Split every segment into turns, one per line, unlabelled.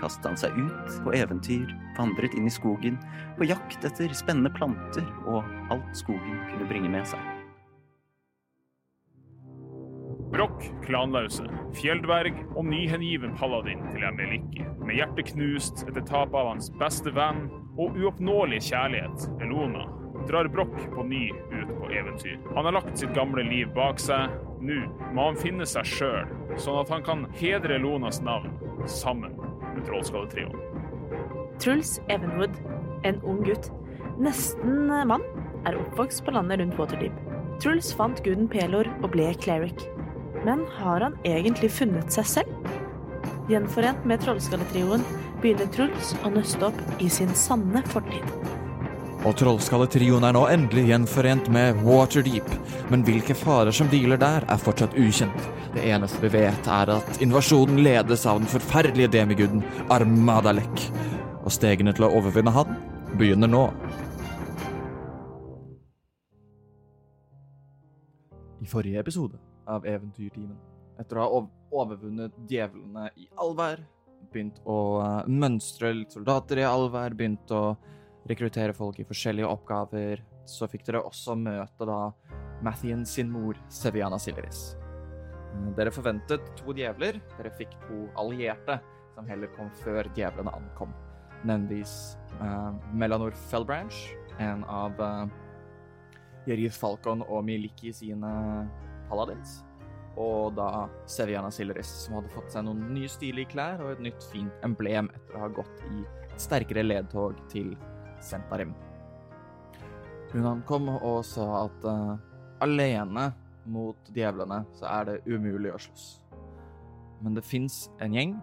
kastet han seg ut på eventyr, vandret inn i skogen, på jakt etter spennende planter og alt skogen kunne bringe med seg.
Brokk, klanlause, fjelldverg og nyhengiven paladin til Emeliki, med hjertet knust etter tapet av hans beste venn og uoppnåelige kjærlighet, Elona, drar Brokk på ny ut på eventyr. Han har lagt sitt gamle liv bak seg. Nå må han finne seg sjøl, sånn at han kan hedre Elonas navn sammen Trollskalletrioen.
Truls Evenwood, en ung gutt, nesten mann, er oppvokst på landet rundt Waterdeep. Truls fant guden Pelor og ble cleric. Men har han egentlig funnet seg selv? Gjenforent med Trollskalletrioen begynner Truls å nøste opp i sin sanne fortid.
Og Trollskalletrioen er nå endelig gjenforent med Waterdeep, men hvilke farer som dealer der, er fortsatt ukjent. Det eneste vi vet, er at invasjonen ledes av den forferdelige demiguden Armadalek, og stegene til å overvinne han begynner nå. I forrige episode av Eventyrtimen, etter å ha overvunnet djevlene i allvær, begynt å uh, mønstre litt soldater i allvær, begynt å rekruttere folk i forskjellige oppgaver, så fikk dere også møte da Mathien sin mor, Seviana Silveris. Eh, dere forventet to djevler. Dere fikk to allierte, som heller kom før djevlene ankom. Nevnvis uh, Melanor Fellbranch, en av uh, Jerif Falcon og Miliki sine paladins. Og da Seviana Silveris, som hadde fått seg noen nye stilige klær og et nytt fint emblem etter å ha gått i et sterkere ledtog til Sentarim. Hun ankom og sa at uh, alene mot djevlene så er det umulig å slåss. Men det fins en gjeng,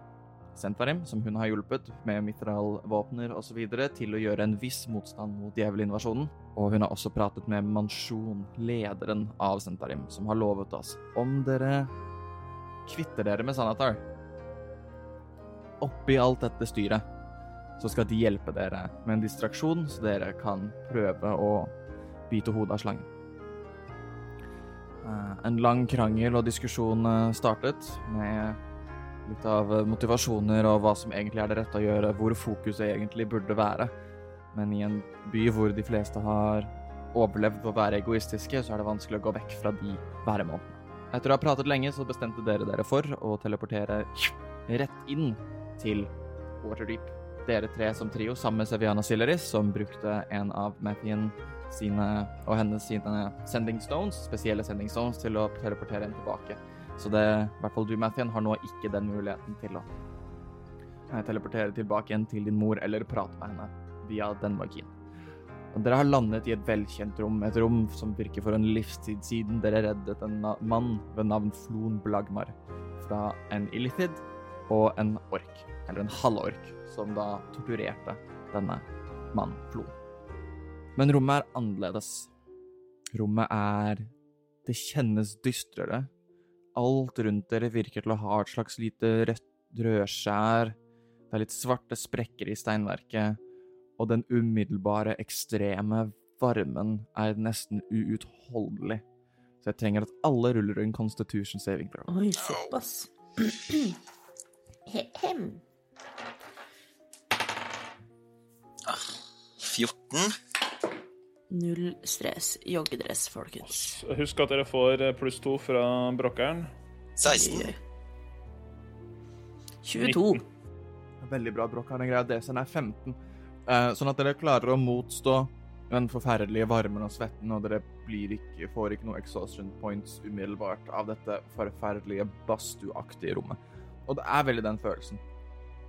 Sentarim, som hun har hjulpet med mitralvåpner osv. til å gjøre en viss motstand mot djevelinvasjonen. Og hun har også pratet med Mansjon, lederen av Sentarim, som har lovet oss om dere kvitter dere med Sanatar oppi alt dette styret, så skal de hjelpe dere med en distraksjon, så dere kan prøve å bite hodet av slangen. Eh, en lang krangel og diskusjon eh, startet, med litt av motivasjoner og hva som egentlig er det rette å gjøre, hvor fokuset egentlig burde være. Men i en by hvor de fleste har overlevd å være egoistiske, så er det vanskelig å gå vekk fra de væremålene. Etter å ha pratet lenge, så bestemte dere dere for å teleportere rett inn til Waterdeep dere tre som trio sammen med Seviana Silleris, som brukte en av Mathien sine og hennes sine sending stones, spesielle sending stones, til å teleportere henne tilbake. Så det, i hvert fall du, Mathien, har nå ikke den muligheten til å eh, teleportere tilbake igjen til din mor eller prate med henne via den magien. Og dere har landet i et velkjent rom, et rom som virker for en livstid siden dere reddet en mann ved navn Flon Blagmar fra en illithid og en ork, eller en halvork, som da torturerte denne mannen, Flo. Men rommet er annerledes. Rommet er Det kjennes dystrere. Alt rundt dere virker til å ha et slags lite rødt rødskjær. Det er litt svarte sprekker i steinverket, og den umiddelbare, ekstreme varmen er nesten uutholdelig. Så jeg trenger at alle ruller en constitution saving throw.
Oi, såpass. Hem.
14.
Null stress. Joggedress, folkens.
Husk at dere får eh, pluss to fra brokkeren.
16.
22.
Veldig bra, brokkeren. Greia DC-en er 15. Eh, sånn at dere klarer å motstå den forferdelige varmen og svetten, og dere blir ikke, får ikke noe exhaustion points umiddelbart av dette forferdelige badstueaktige rommet. Og det er veldig den følelsen.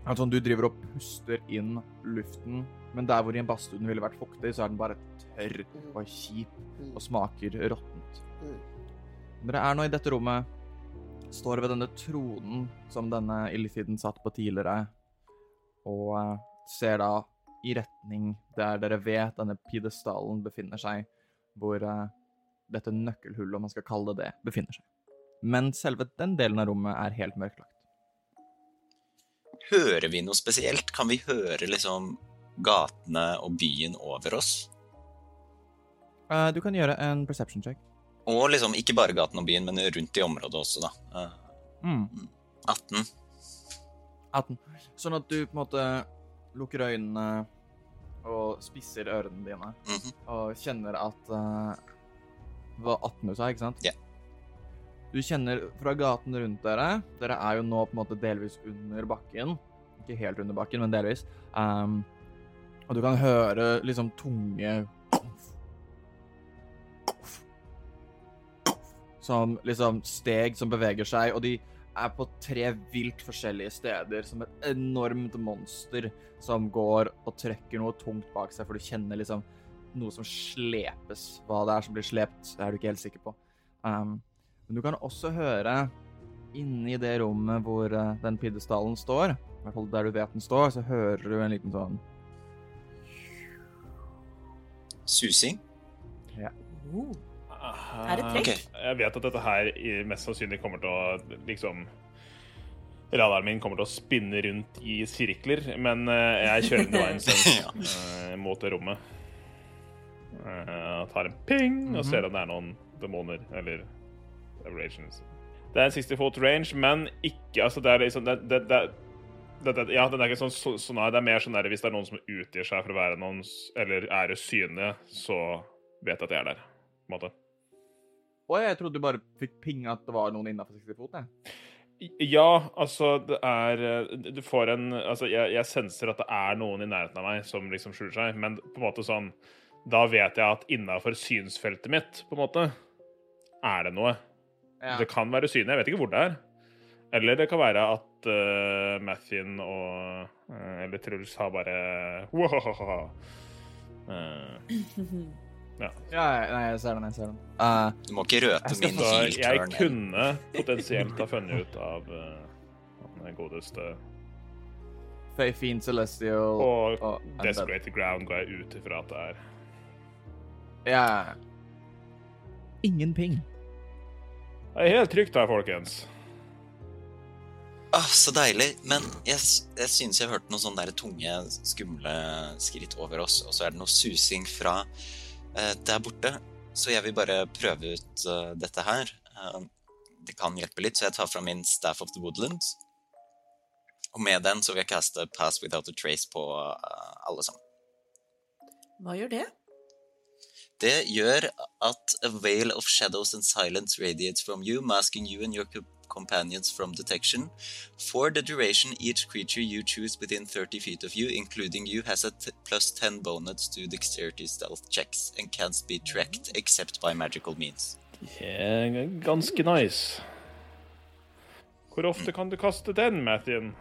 At sånn, du driver og puster inn luften, men der hvor i en badstue ville vært fuktig, så er den bare tørr og kjip og smaker råttent. Dere er nå i dette rommet, står ved denne tronen som denne illithiden satt på tidligere, og eh, ser da i retning der dere vet denne pidestallen befinner seg, hvor eh, dette nøkkelhullet, om man skal kalle det det, befinner seg. Men selve den delen av rommet er helt mørklagt.
Hører vi noe spesielt? Kan vi høre liksom gatene og byen over oss?
Uh, du kan gjøre en perception check.
Og liksom ikke bare gaten og byen, men rundt i området også, da. Uh,
Mm.
18.
18. Sånn at du på en måte lukker øynene og spisser ørene dine
Mhm.
og kjenner at uh, Det var 18 du sa, ikke sant?
Ja.
Du kjenner fra gaten rundt dere Dere er jo nå på en måte delvis under bakken. Ikke helt under bakken, men delvis. Um, og du kan høre liksom tunge Som liksom steg som beveger seg, og de er på tre vilt forskjellige steder, som et enormt monster som går og trekker noe tungt bak seg, for du kjenner liksom noe som slepes. Hva det er som blir slept, er du ikke helt sikker på. Um, men du kan også høre inni det rommet hvor eh, den pidestallen står, i hvert fall der du vet den står, så hører du en liten sånn
Susing?
Oh.
Er
det trekk?
Okay.
Jeg vet at dette her mest sannsynlig kommer til å liksom Radaren min kommer til å spinne rundt i sirkler, men eh, jeg kjører den veien
Ja.
eh, mot det rommet. Jeg tar en ping og
Mhm.
ser om det er noen demoner eller aberrations. Det er en 60 foot range, men ikke Altså, det er liksom det, det, det, det, Ja, den er ikke sånn så, så nær. Det er mer sånn der hvis det er noen som utgir seg for å være noen Eller er usynlige, så vet jeg at jeg er der. På en måte.
Å, jeg trodde du bare fikk ping at det var noen innafor 60 fot, jeg.
Ja, altså det er eh, Du får en Altså, jeg, jeg senser at det er noen i nærheten av meg som liksom skjuler seg, men på en måte sånn Da vet jeg at innafor synsfeltet mitt, på en måte, er det noe.
Ja.
Det kan være usynlig, jeg vet ikke hvor det er. Eller det kan være at uh, Mathien og uh, Eller Truls har bare Wahahaha. Uh,
Ja, ja. nei, jeg ser den, jeg ser den. Uh,
Du må ikke
skal
min
så jeg kunne potensielt ha funnet ut av uh, den godeste
Faye Fiend Celestial
Og
og.
Desperate Ground går jeg ut ifra at det er.
Ja. Ingen ping.
Det er helt trygt her, folkens.
Ah, så deilig. Men jeg, jeg synes jeg hørte noen sånne der tunge, skumle skritt over oss, og så er det noe susing fra eh, der borte. Så jeg vil bare prøve ut uh, dette her. Uh, det kan hjelpe litt, så jeg tar fra min Staff of the Woodlands. Og med den så vil jeg kaste Pass Without a Trace på uh, alle sammen.
Hva gjør det?
Det gjør at a veil of shadows and silence radiates from you, masking you and your companions from detection. For the duration, each creature you choose within 30 feet of you, including you, has a plus 10 bonus to dexterity stealth checks and can't be tracked except by magical means.
Yeah, ganske nice. Hvor ofte kan du kaste den, Mathien?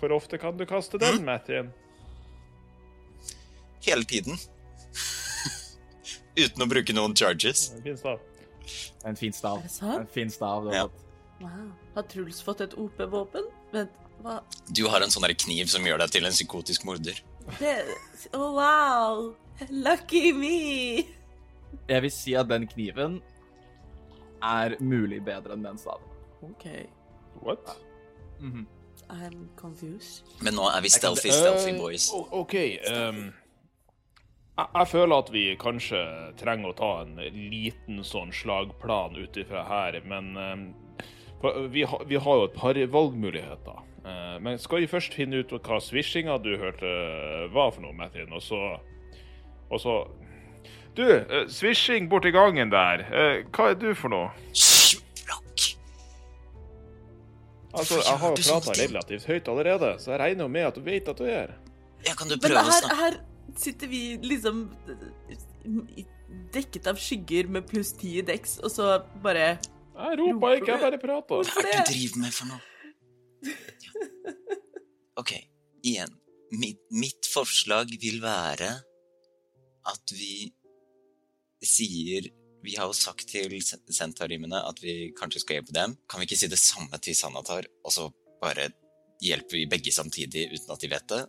Hvor ofte kan du kaste den, Mathien?
Hele tiden. Uten å bruke noen charges.
En Fin stav.
En fin stav.
Er det sant?
En fin stav du har
Ja.
fått.
Wow. Har Truls fått et OP-våpen? Vent, hva
Du har en sånn der kniv som gjør deg til en psykotisk morder.
det Oh, wow! Lucky me!
Jeg vil si at den kniven er mulig bedre enn den staven.
OK,
What?
I'm confused.
Men nå er vi stealthy, stealthy boys.
Uh, OK. ehm, jeg, jeg føler at vi kanskje trenger å ta en liten sånn slagplan ut ifra her, men ehm, vi, har- vi har jo et par valgmuligheter. Eh, men skal vi først finne ut hva swishinga du hørte var for noe, Mathien, og så Og så Du, eh, swishing borti gangen der. eh, hva er du for noe? Altså, Jeg har jo prata relativt høyt allerede, så jeg regner jo med at du vet at du gjør.
Ja, kan du
Men
prøve å
her,
snakke?
Sitter vi liksom dekket av skygger med pluss ti i deks, og så bare
Jeg ropa ikke, jeg bare prata.
Hva er det
det?
du driver med for noe? OK, igjen. Mitt, mitt forslag vil være at vi sier Vi har jo sagt til sentarimene at vi kanskje skal hjelpe dem. Kan vi ikke si det samme til Sanatar, og så bare hjelper vi begge samtidig uten at de vet det.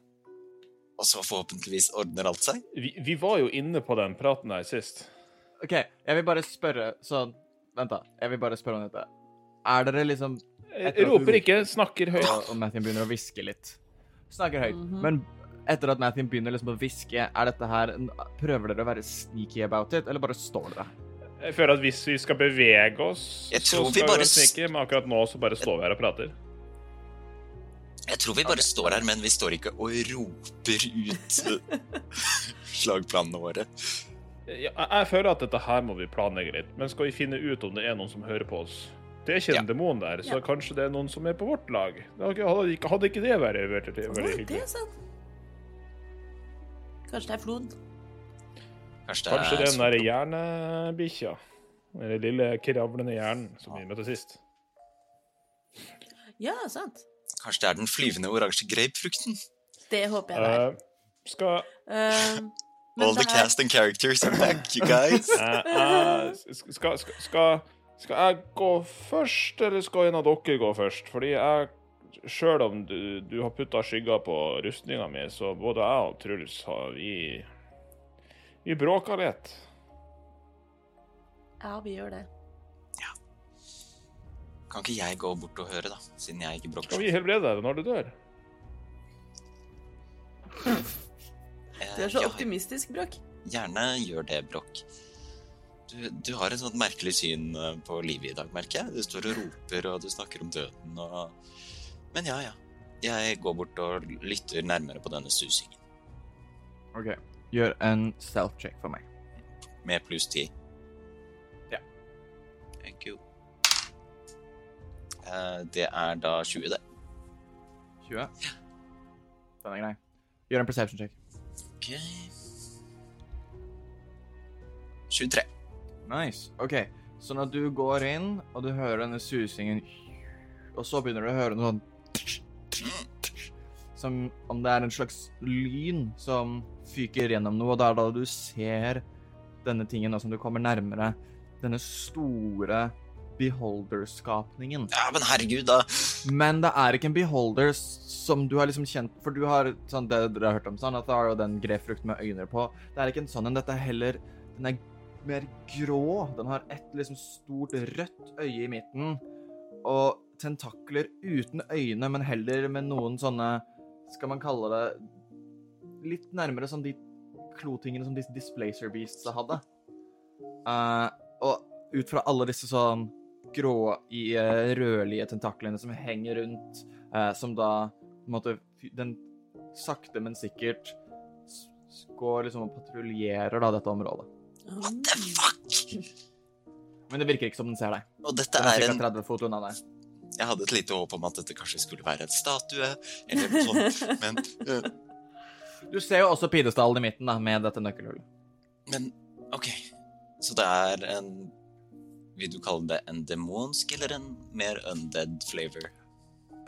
Og så forhåpentligvis ordner alt seg.
Vi, vi var jo inne på den praten her sist.
OK, jeg vil bare spørre sånn Vent, da. Jeg vil bare spørre om dette. Er dere liksom Etter
roper
du-
ikke, snakker høyt.
Og, og Matthew begynner å hviske litt. Snakker høyt.
Mhm.
Men etter at Matthew begynner liksom å hviske, er dette her Prøver dere å være sneaky about it, eller bare står dere?
Jeg føler at hvis vi skal bevege oss,
Jeg
så
tror vi
skal vi
bare
være sneaky men akkurat nå så bare står vi her og prater.
Jeg tror vi bare står her, men vi står ikke og roper ut slagplanene våre.
Jeg, jeg føler at dette her må vi planlegge litt, men skal vi finne ut om det er noen som hører på oss? Det er ikke en
Ja.
demon der, så
Ja.
kanskje det er noen som er på vårt lag. Hadde ikke, ikke, hadde ikke det vært veldig
hyggelig? det er sant. Kanskje det er flod.
Kanskje det
Kanskje
er
det er den derre hjernebikkja? Den lille kravlende hjernen som vi møtte sist.
Ja, sant.
Kanskje det er den flyvende oransje grapefrukten?
Det håper jeg det er.
Uh, skal
Uh,
All the
her-
cast and characters are back, you guys.
uh, skal, skal, skal, skal jeg gå først, eller skal en av dere gå først? Fordi jeg Sjøl om du, du har putta skygger på rustninga mi, så både jeg og Truls har vi Vi bråka litt.
Ja, vi gjør det.
Kan ikke jeg gå bort og høre, da? Siden jeg ikke
Skal
brokker.
vi helbrede deg når du dør?
Du er så optimistisk, Brokk.
Gjerne gjør det, Brokk. Du, du har et sånt merkelig syn eh, på livet i dag, merker jeg. Du står og roper, og du snakker om døden og Men ja, ja. Jeg går bort og lytter nærmere på denne susingen.
OK. Gjør en self-check for meg.
Med pluss ti.
Ja.
Thank you. Eh, det er da 20, det.
20. Den er grei. Gjør en perception check.
Ok. 23.
Nice. OK. Så når du går inn, og du hører denne susingen Og så begynner du å høre noe sånn Som om det er en slags lyn som fyker gjennom noe, og det er da du ser denne tingen nå som du kommer nærmere. Denne store beholder-skapningen.
Ja, men herregud, da.
Men det er ikke en beholder som du har liksom kjent For du har sånn det dere har hørt om at det er jo den grefrukt med øyne på. Det er ikke en sånn en. Dette er heller Den er mer grå. Den har et liksom stort rødt øye i midten. Og tentakler uten øyne, men heller med noen sånne Skal man kalle det Litt nærmere som de klotingene som disse Displacer Beasts hadde. Uh, og ut fra alle disse sånn grå i uh, rødlige tentaklene som henger rundt, uh, som da på en måte Den sakte, men sikkert går liksom og patruljerer da dette området.
What the fuck?
Men det virker ikke som den ser deg.
Og dette
Den er
er en
30 fot unna deg.
Jeg hadde et lite håp om at dette kanskje skulle være en statue, eller noe sånt, men, uh...
Du ser jo også pidestallen i midten da, med dette nøkkelhullet.
men OK. Så det er en Vil du kalle det en demonsk eller en mer undead flavor?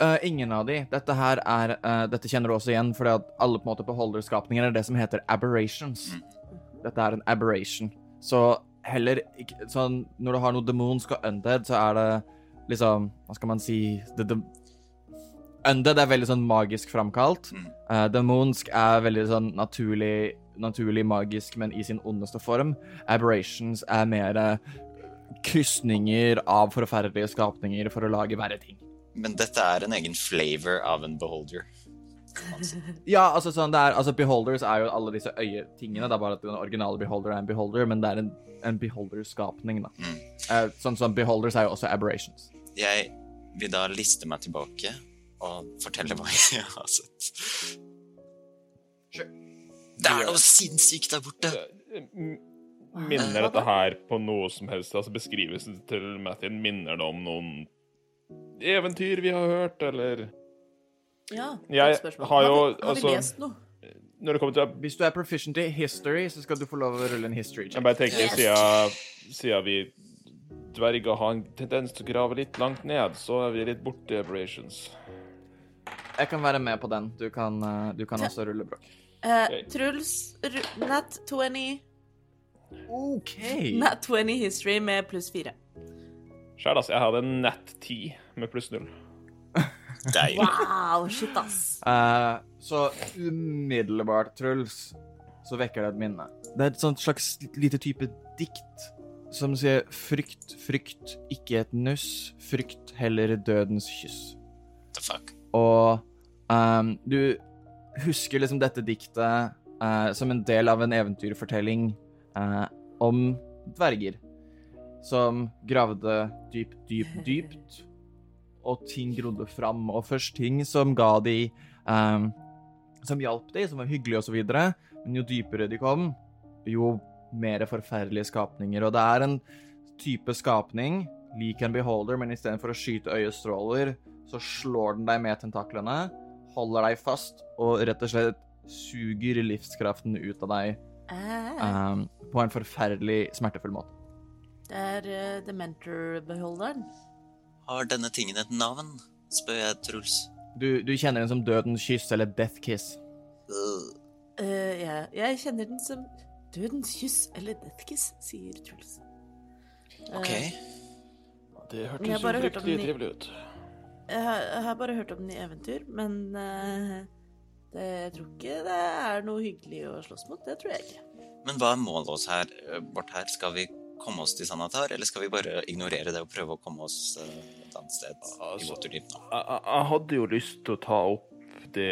Uh, ingen av de. Dette her er uh, Dette kjenner du også igjen, fordi at alle på en måte beholderskapninger er det som heter aberrations.
Mm.
Dette er en aberration. Så heller ikke Sånn når du har noe demonsk og undead, så er det liksom Hva skal man si det, det, Undead er veldig sånn magisk framkalt.
Mm.
Uh, demonsk er veldig sånn naturlig naturlig magisk, men i sin ondeste form. Aberrations er mer krysninger av forferdelige skapninger for å lage verre ting.
Men dette er en egen flavor av en beholder. si.
Ja, altså sånn det er Altså beholders er jo alle disse øyetingene. Det er bare at den originale beholder er en beholder, men det er en, en beholderskapning, da.
Mm.
Eh, sånn som beholders er jo også aberrations.
Jeg vil da liste meg tilbake og fortelle hva jeg har sett. Det er noe sinnssykt der borte!
Minner dette her på noe som helst? Altså Beskrivelsen til Matthew, minner det om noen eventyr vi har hørt, eller
Ja,
Jeg
godt spørsmål.
har jo,
Har vi, har
altså-
lest noe?
Når det kommer til
Hvis du er proficient i history, så skal du få lov å rulle en history
Jeg
check.
bare tenker,
Yes.
siden, siden vi dverger har en tendens til å grave litt langt ned, så er vi litt borti aberrations.
Jeg kan være med på den. Du kan, eh, du kan også rulle brokk.
Eh, Truls, ru- nat 20
OK.
Nat 20 history med pluss fire.
Sjæl, altså. Jeg hadde nat 10 med pluss null.
Deilig.
Wow, shit, ass.
Uh, så umiddelbart, Truls, så vekker det et minne. Det er et sånt slags lite type dikt som sier frykt, frykt, ikke et nuss, frykt heller dødens kyss.
The fuck?
Og um, du husker liksom dette diktet uh, som en del av en eventyrfortelling eh, om dverger som gravde dypt, dypt, dypt, og ting grodde fram. Og først ting som ga de eh, Som hjalp de, som var hyggelige videre. Men jo dypere de kom, jo mer forferdelige skapninger. Og det er en type skapning, lik en beholder, men istedenfor å skyte øyestråler, så slår den deg med tentaklene, holder deg fast og rett og slett suger livskraften ut av deg
Eh,
ehm, på en forferdelig smertefull måte.
det er uh, Dementor-beholderen.
Har denne tingen et navn? spør jeg Truls.
Du, du kjenner den som dødens kyss eller death kiss.
Uh.
Eh, ja, jeg kjenner den som Dødens kyss eller Death Kiss, sier Truls. Eh,
OK.
Det hørtes jo fryktelig trivelig ut.
Jeg har, jeg har bare hørt om den i eventyr, men eh, det, jeg tror ikke det er noe hyggelig å slåss mot. Det tror jeg ikke.
Men hva er målet oss her, vårt her? Skal vi komme oss til Sanatar, eller skal vi bare ignorere det og prøve å komme oss øh, et annet sted i
Altså-
Waterdeep nå?
Jeg, jeg- hadde jo lyst til å ta opp det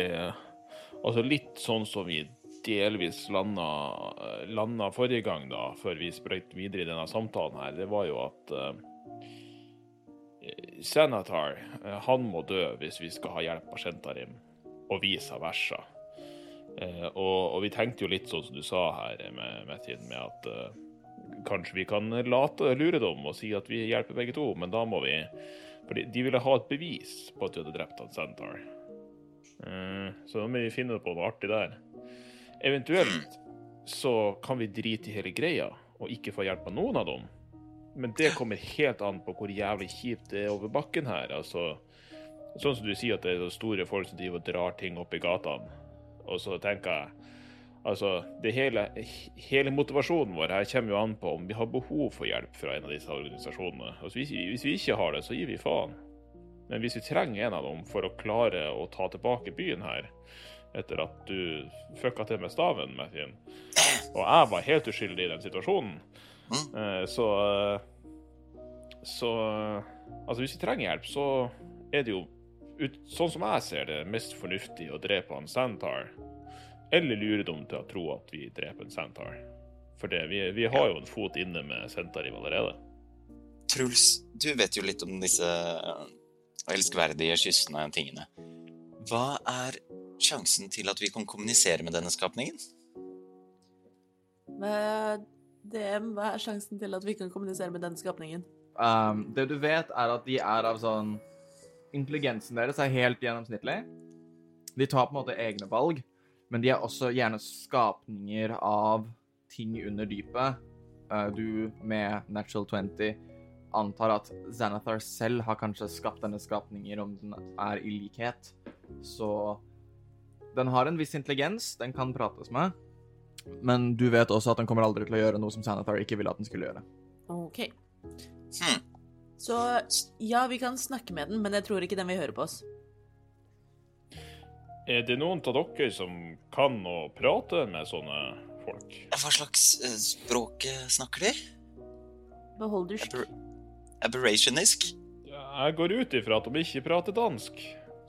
Altså litt sånn som vi delvis landa, landa forrige gang, da, før vi sprøyt videre i denne samtalen her. Det var jo at uh, Senatar, eh, han må dø hvis vi skal ha hjelp av Shentarim, og vice versa. Eh, og, og vi tenkte jo litt sånn som du sa her, med, tiden med at eh, kanskje vi kan late lure dem og si at vi hjelper begge to, men da må vi For de ville ha et bevis på at du hadde drept han Centaur. Eh, så da må vi finne på noe artig der. Eventuelt så kan vi drite i hele greia og ikke få hjelp av noen av dem. Men det kommer helt an på hvor jævlig kjipt det er over bakken her. Altså, sånn som du sier at det er store folk som driver og drar ting opp i gatene. Og så tenker jeg Altså, det hele, hele motivasjonen vår her kommer jo an på om vi har behov for hjelp fra en av disse organisasjonene. Altså, hvis, hvis vi ikke har det, så gir vi faen. Men hvis vi trenger en av dem for å klare å ta tilbake byen her, etter at du fucka til med staven, Mathien, og jeg var helt uskyldig i den situasjonen, eh, så Så Altså, hvis vi trenger hjelp, så er det jo ut, Sånn som jeg ser det, mest fornuftig å drepe han Santar. Eller lure dem til å tro at vi dreper en Santar. For det, vi, vi har jo en fot inne med santariv allerede.
Truls, du vet jo litt om disse elskverdige kyssene og tingene. Hva er sjansen til at vi kan kommunisere med denne skapningen?
DM, hva er sjansen til at vi kan kommunisere med denne skapningen?
Um, det du vet, er at de er av sånn Intelligensen deres er helt gjennomsnittlig. De tar på en måte egne valg, men de er også gjerne skapninger av ting under dypet. Uh, du med Natural 20 antar at Xanathar selv har kanskje skapt denne skapninger om den er i likhet. Så den har en viss intelligens, den kan prates med. Men du vet også at den kommer aldri til å gjøre noe som Xanathar ikke ville at den skulle gjøre.
OK.
Hm.
Så ja, vi kan snakke med den, men jeg tror ikke den vil høre på oss.
Er det noen av dere som kan å prate med sånne folk?
Hva slags øh, språk øh, snakker de?
Beholdersk.
Aber aberrationisk?
Jeg går ut ifra at de ikke prater dansk,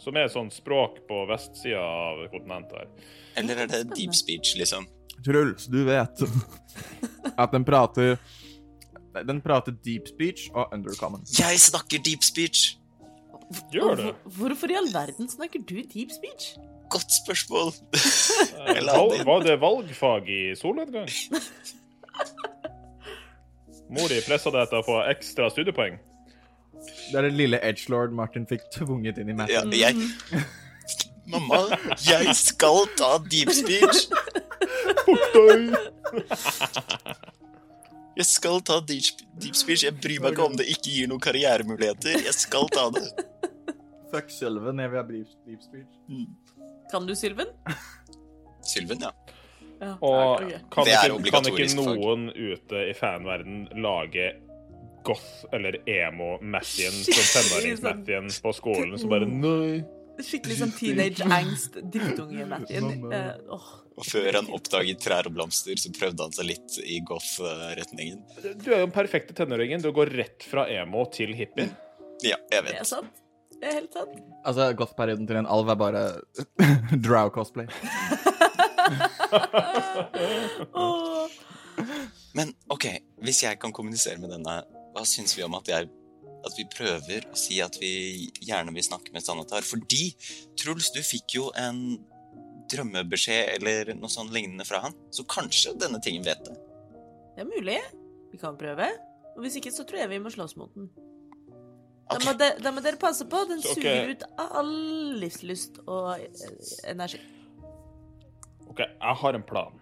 som er sånn språk på vestsida av kontinentet her.
Eller er det deep speech, liksom?
Truls, du vet at den prater Den prater deep speech og undercommon.
Jeg snakker deep speech!
Gjør det?
Hvorfor i all verden snakker du deep speech?
Godt spørsmål.
Eh, val- Var det valgfag i solnedgang? Mor di pressa deg til å få ekstra studiepoeng.
Det er den lille edgelord Martin fikk tvunget inn i
Ja, jeg Mamma, jeg skal ta deep speech! Jeg skal ta deep, deep speech. Jeg bryr meg ikke om det ikke gir noen karrieremuligheter. Jeg skal ta det.
Fuck Sylven, jeg vil ha deep, deep speech.
Kan du, Sylven?
Sylven, ja.
Ja.
Og
ok.
kan
Det
ikke, kan ikke
noen fag.
ute i fanverden lage goth eller emo-Mathien som
Skikkelig sånn-
tenårings-Mathien på skolen, som bare Nei.
Skikkelig sånn teenage angst, drittunge-Martin. Uh, åh.
Og før han oppdaget trær og blomster, så prøvde han seg litt i goth-retningen.
Du er jo den perfekte tenåringen. Du går rett fra emo til hippie.
Ja, jeg vet.
Det er sant. Det er helt sant.
Altså, goth-perioden til en alv er bare drow-cosplay.
oh.
Men OK, hvis jeg kan kommunisere med denne, hva syns vi om at, jeg, at vi prøver å si at vi gjerne vil snakke med Sanatar? Fordi, Truls, du fikk jo en drømmebeskjed eller noe sånn lignende fra han, så kanskje denne tingen vet det.
Det er mulig. Vi kan prøve. Og hvis ikke, så tror jeg vi må slåss mot den. Da, må de, da må dere passe på. Den suger okay. ut all livslyst og eh, energi.
OK, jeg har en plan.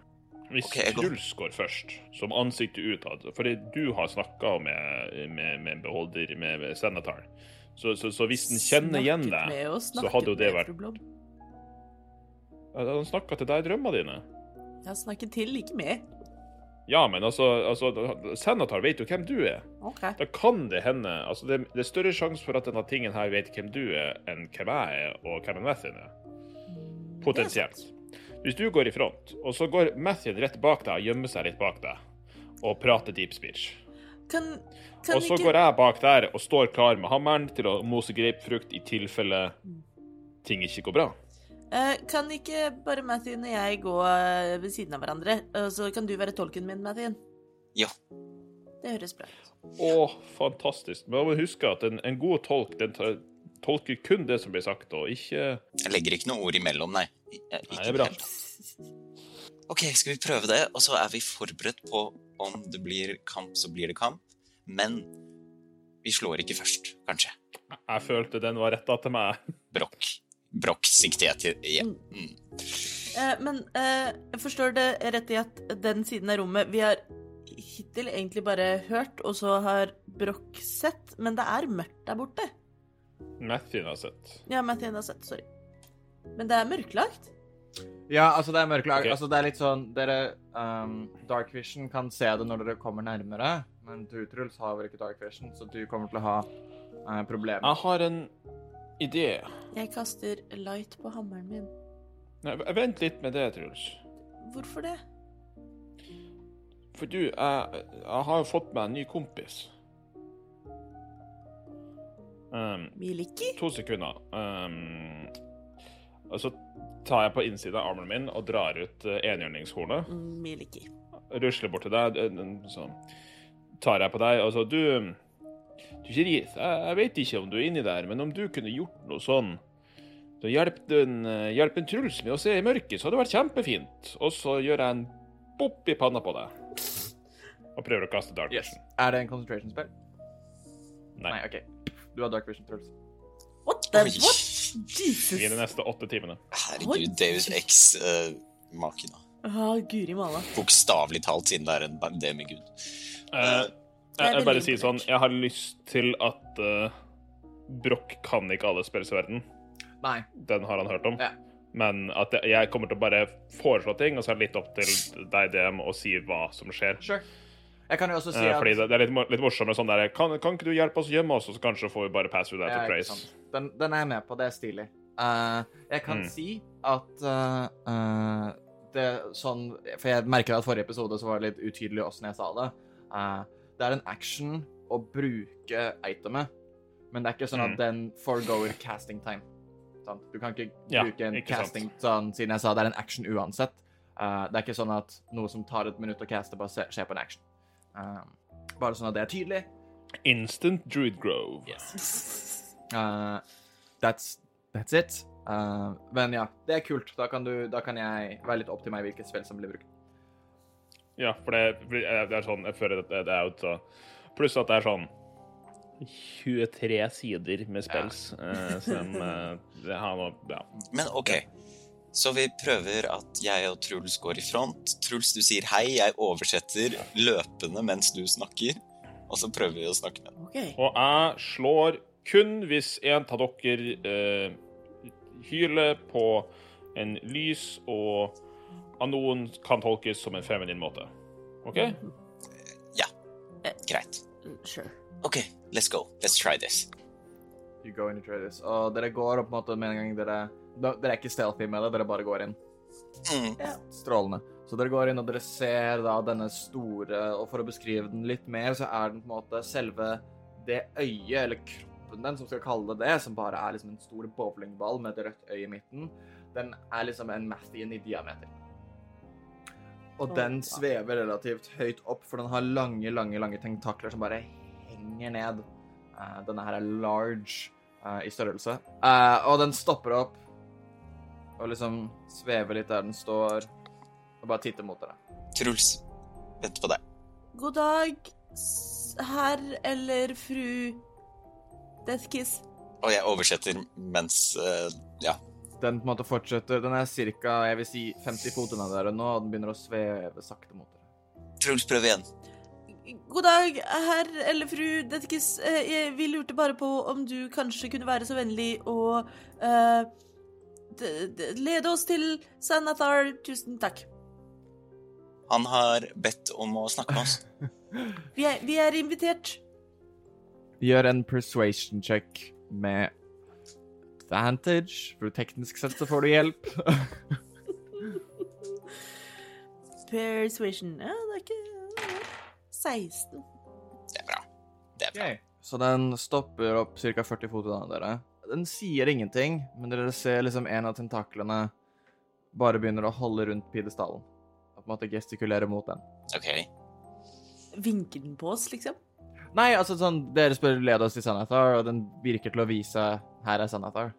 Hvis
Ok, jeg går-
Truls går først, som ansiktet utad Fordi du har snakka med, med, med beholder med, med Senator. Så, så, så hvis den kjenner igjen deg så hadde jo det vært-
fru
Han snakka til deg i drømmene dine.
Jeg har snakket til, ikke med.
Ja, men altså, altså Senatar vet jo hvem du er.
Okay.
Da kan det hende altså det, det er større sjanse for at denne tingen her vet hvem du er, enn hvem jeg er, og hvem en Mathien er. Potensielt. Hvis du går i front, og så går Mathien rett bak deg og gjemmer seg litt bak deg, og prater deep speech.
Kan, kan
Og så
ikke
går jeg bak der og står klar med hammeren til å mose grapefrukt i tilfelle ting ikke går bra.
Uh, Kan ikke bare Mathien og jeg gå eh, ved siden av hverandre, og så kan du være tolken min, Mathien?
Ja.
Det høres bra ut.
Å, fantastisk. Men man må huske at en, en god tolk den tar, tolker kun det som blir sagt, og ikke
Jeg legger ikke noe ord imellom, nei. Ikke
Nei, det er bra.
helt. OK, skal vi prøve det? Og så er vi forberedt på om det blir kamp, så blir det kamp. Men vi slår ikke først, kanskje.
Jeg følte den var retta til meg.
Brokk. Brokk sikter jeg til igjen. Mm.
Eh, men eh, jeg forstår det rett i at den siden av rommet Vi har hittil egentlig bare hørt, og så har Brokk sett, men det er mørkt der borte.
Mathien har sett.
Ja, Mathien har sett, sorry. Men det er mørklagt.
Ja, altså, det er mørklagt.
Okay.
Altså, det er litt sånn Dere um, Dark Vision kan se det når dere kommer nærmere, men du, Truls, har vel ikke Dark Vision, så du kommer til å ha uh, problemer.
Jeg har en idé.
Jeg kaster light på hammeren min.
Nei, vent litt med det, Truls.
Hvorfor det?
For du, jeg, jeg har jo fått meg en ny kompis. Um,
Miliki?
to sekunder. Um, og så tar jeg på innsiden av armen min og drar ut uh, enhjørningshornet.
Miliki.
Rusler bort til deg, så tar jeg på deg, og så Du, du Kirith, jeg, jeg vet ikke om du er inni der, men om du kunne gjort noe sånn så hjelp en, uh, hjelp en Truls med å se i mørket, så hadde det vært kjempefint. Og så gjør jeg en bopp i panna på deg. Og prøver å kaste dark
Yes. Er det en concentration spell?
Nei.
Nei, OK. Du har Dark Vision, Truls.
What the
Oi.
what?
I de neste åtte timene.
Herregud, Deus Ex-maken.
Å, guri malla.
Bokstavelig talt, siden det er en demigud.
Eh,
Eh,
jeg, jeg bare sier sånn, jeg har lyst til at uh, Broch kan ikke alle spills i verden.
Nei.
Den har han hørt om.
Ja.
Men at jeg- jeg kommer til å bare foreslå ting, og så er det litt opp til deg, DM, å si hva som skjer.
Sure. Jeg kan jo også si
Eh,
at
fordi det, det er litt, litt morsomt med sånn der kan, kan ikke du hjelpe oss å gjemme oss, og så kanskje får vi bare pass through that
Ja,
to
trace? Den, den er jeg med på. Det er stilig. Uh, jeg kan
Mm.
si at uh, uh, det sånn For jeg merker at forrige episode så var det litt utydelig åssen jeg sa det. Det er en action å bruke itemet, men det er ikke sånn at
Mm.
den foregoer casting time. Sant? Du kan ikke
Ja,
bruke en
ikke
casting sånn, siden jeg sa det er en action uansett. Det er ikke sånn at noe som tar et minutt å caste, bare skjer på en action. Eh, bare sånn at det er tydelig.
Instant Druid Grove.
Uh, that's, that's it. Uh, men ja, det er kult. Da kan, du, da kan jeg være litt opp til meg hvilket spill som blir brukt.
Ja, for det, det er sånn Jeg føler at det er out, så Pluss at det er sånn 23 sider med spills Uh, som uh, det har noe Ja.
Men OK. Så vi prøver at jeg og Truls går i front. Truls, du sier hei, jeg oversetter løpende mens du snakker. Og så prøver vi å snakke med den.
OK.
Og jeg slår kun hvis en av dere eh, hyler på en lys og av noen kan tolkes som en feminin måte. OK? Ja.
Greit.
Sure.
OK, let's go. Let's try this.
You go and to try this. Og dere går opp på en måte med en gang dere Dere er ikke stealthy med det, dere bare går inn.
Mm.
Strålende. Så dere går inn, og dere ser da denne store Og for å beskrive den litt mer, så er den på en måte selve det øyet, eller kroppen den, som skal kalle det det, som bare er liksom en stor bowlingball med et rødt øye i midten, den er liksom en Mathien i diameter. Og den svever relativt høyt opp, for den har lange, lange, lange tentakler som bare henger ned. Eh, denne her er large eh, i størrelse. Eh, og den stopper opp og liksom svever litt der den står, og bare titter mot dere.
Truls, vent på deg.
God dag, herr eller fru Deathkiss.
Og jeg oversetter mens uh, Ja.
Den på en måte fortsetter. Den er ca. jeg vil si 50 fot unna dere nå, og den begynner å sveve sakte mot dere.
Truls, prøv igjen.
God dag, herr eller fru Deathkiss. Uh, Vi lurte bare på om du kanskje kunne være så vennlig å eh, d- lede oss til Sanathar. Tusen takk.
Han har bedt om å snakke med oss.
Vi er, vi er invitert.
Gjør en persuasion check med advantage, for teknisk sett så får du hjelp.
Persuasion. Ja, det er ikke 16.
Det er bra. Det er bra.
Så den stopper opp ca. 40 fot unna dere. Den sier ingenting, men dere ser liksom en av tentaklene bare begynner å holde rundt pidestallen. På en måte gestikulere mot den.
OK.
Vinker den på oss, liksom?
Nei, altså sånn, dere spør led oss til Sanathar, og den virker til å vise her er Sanathar.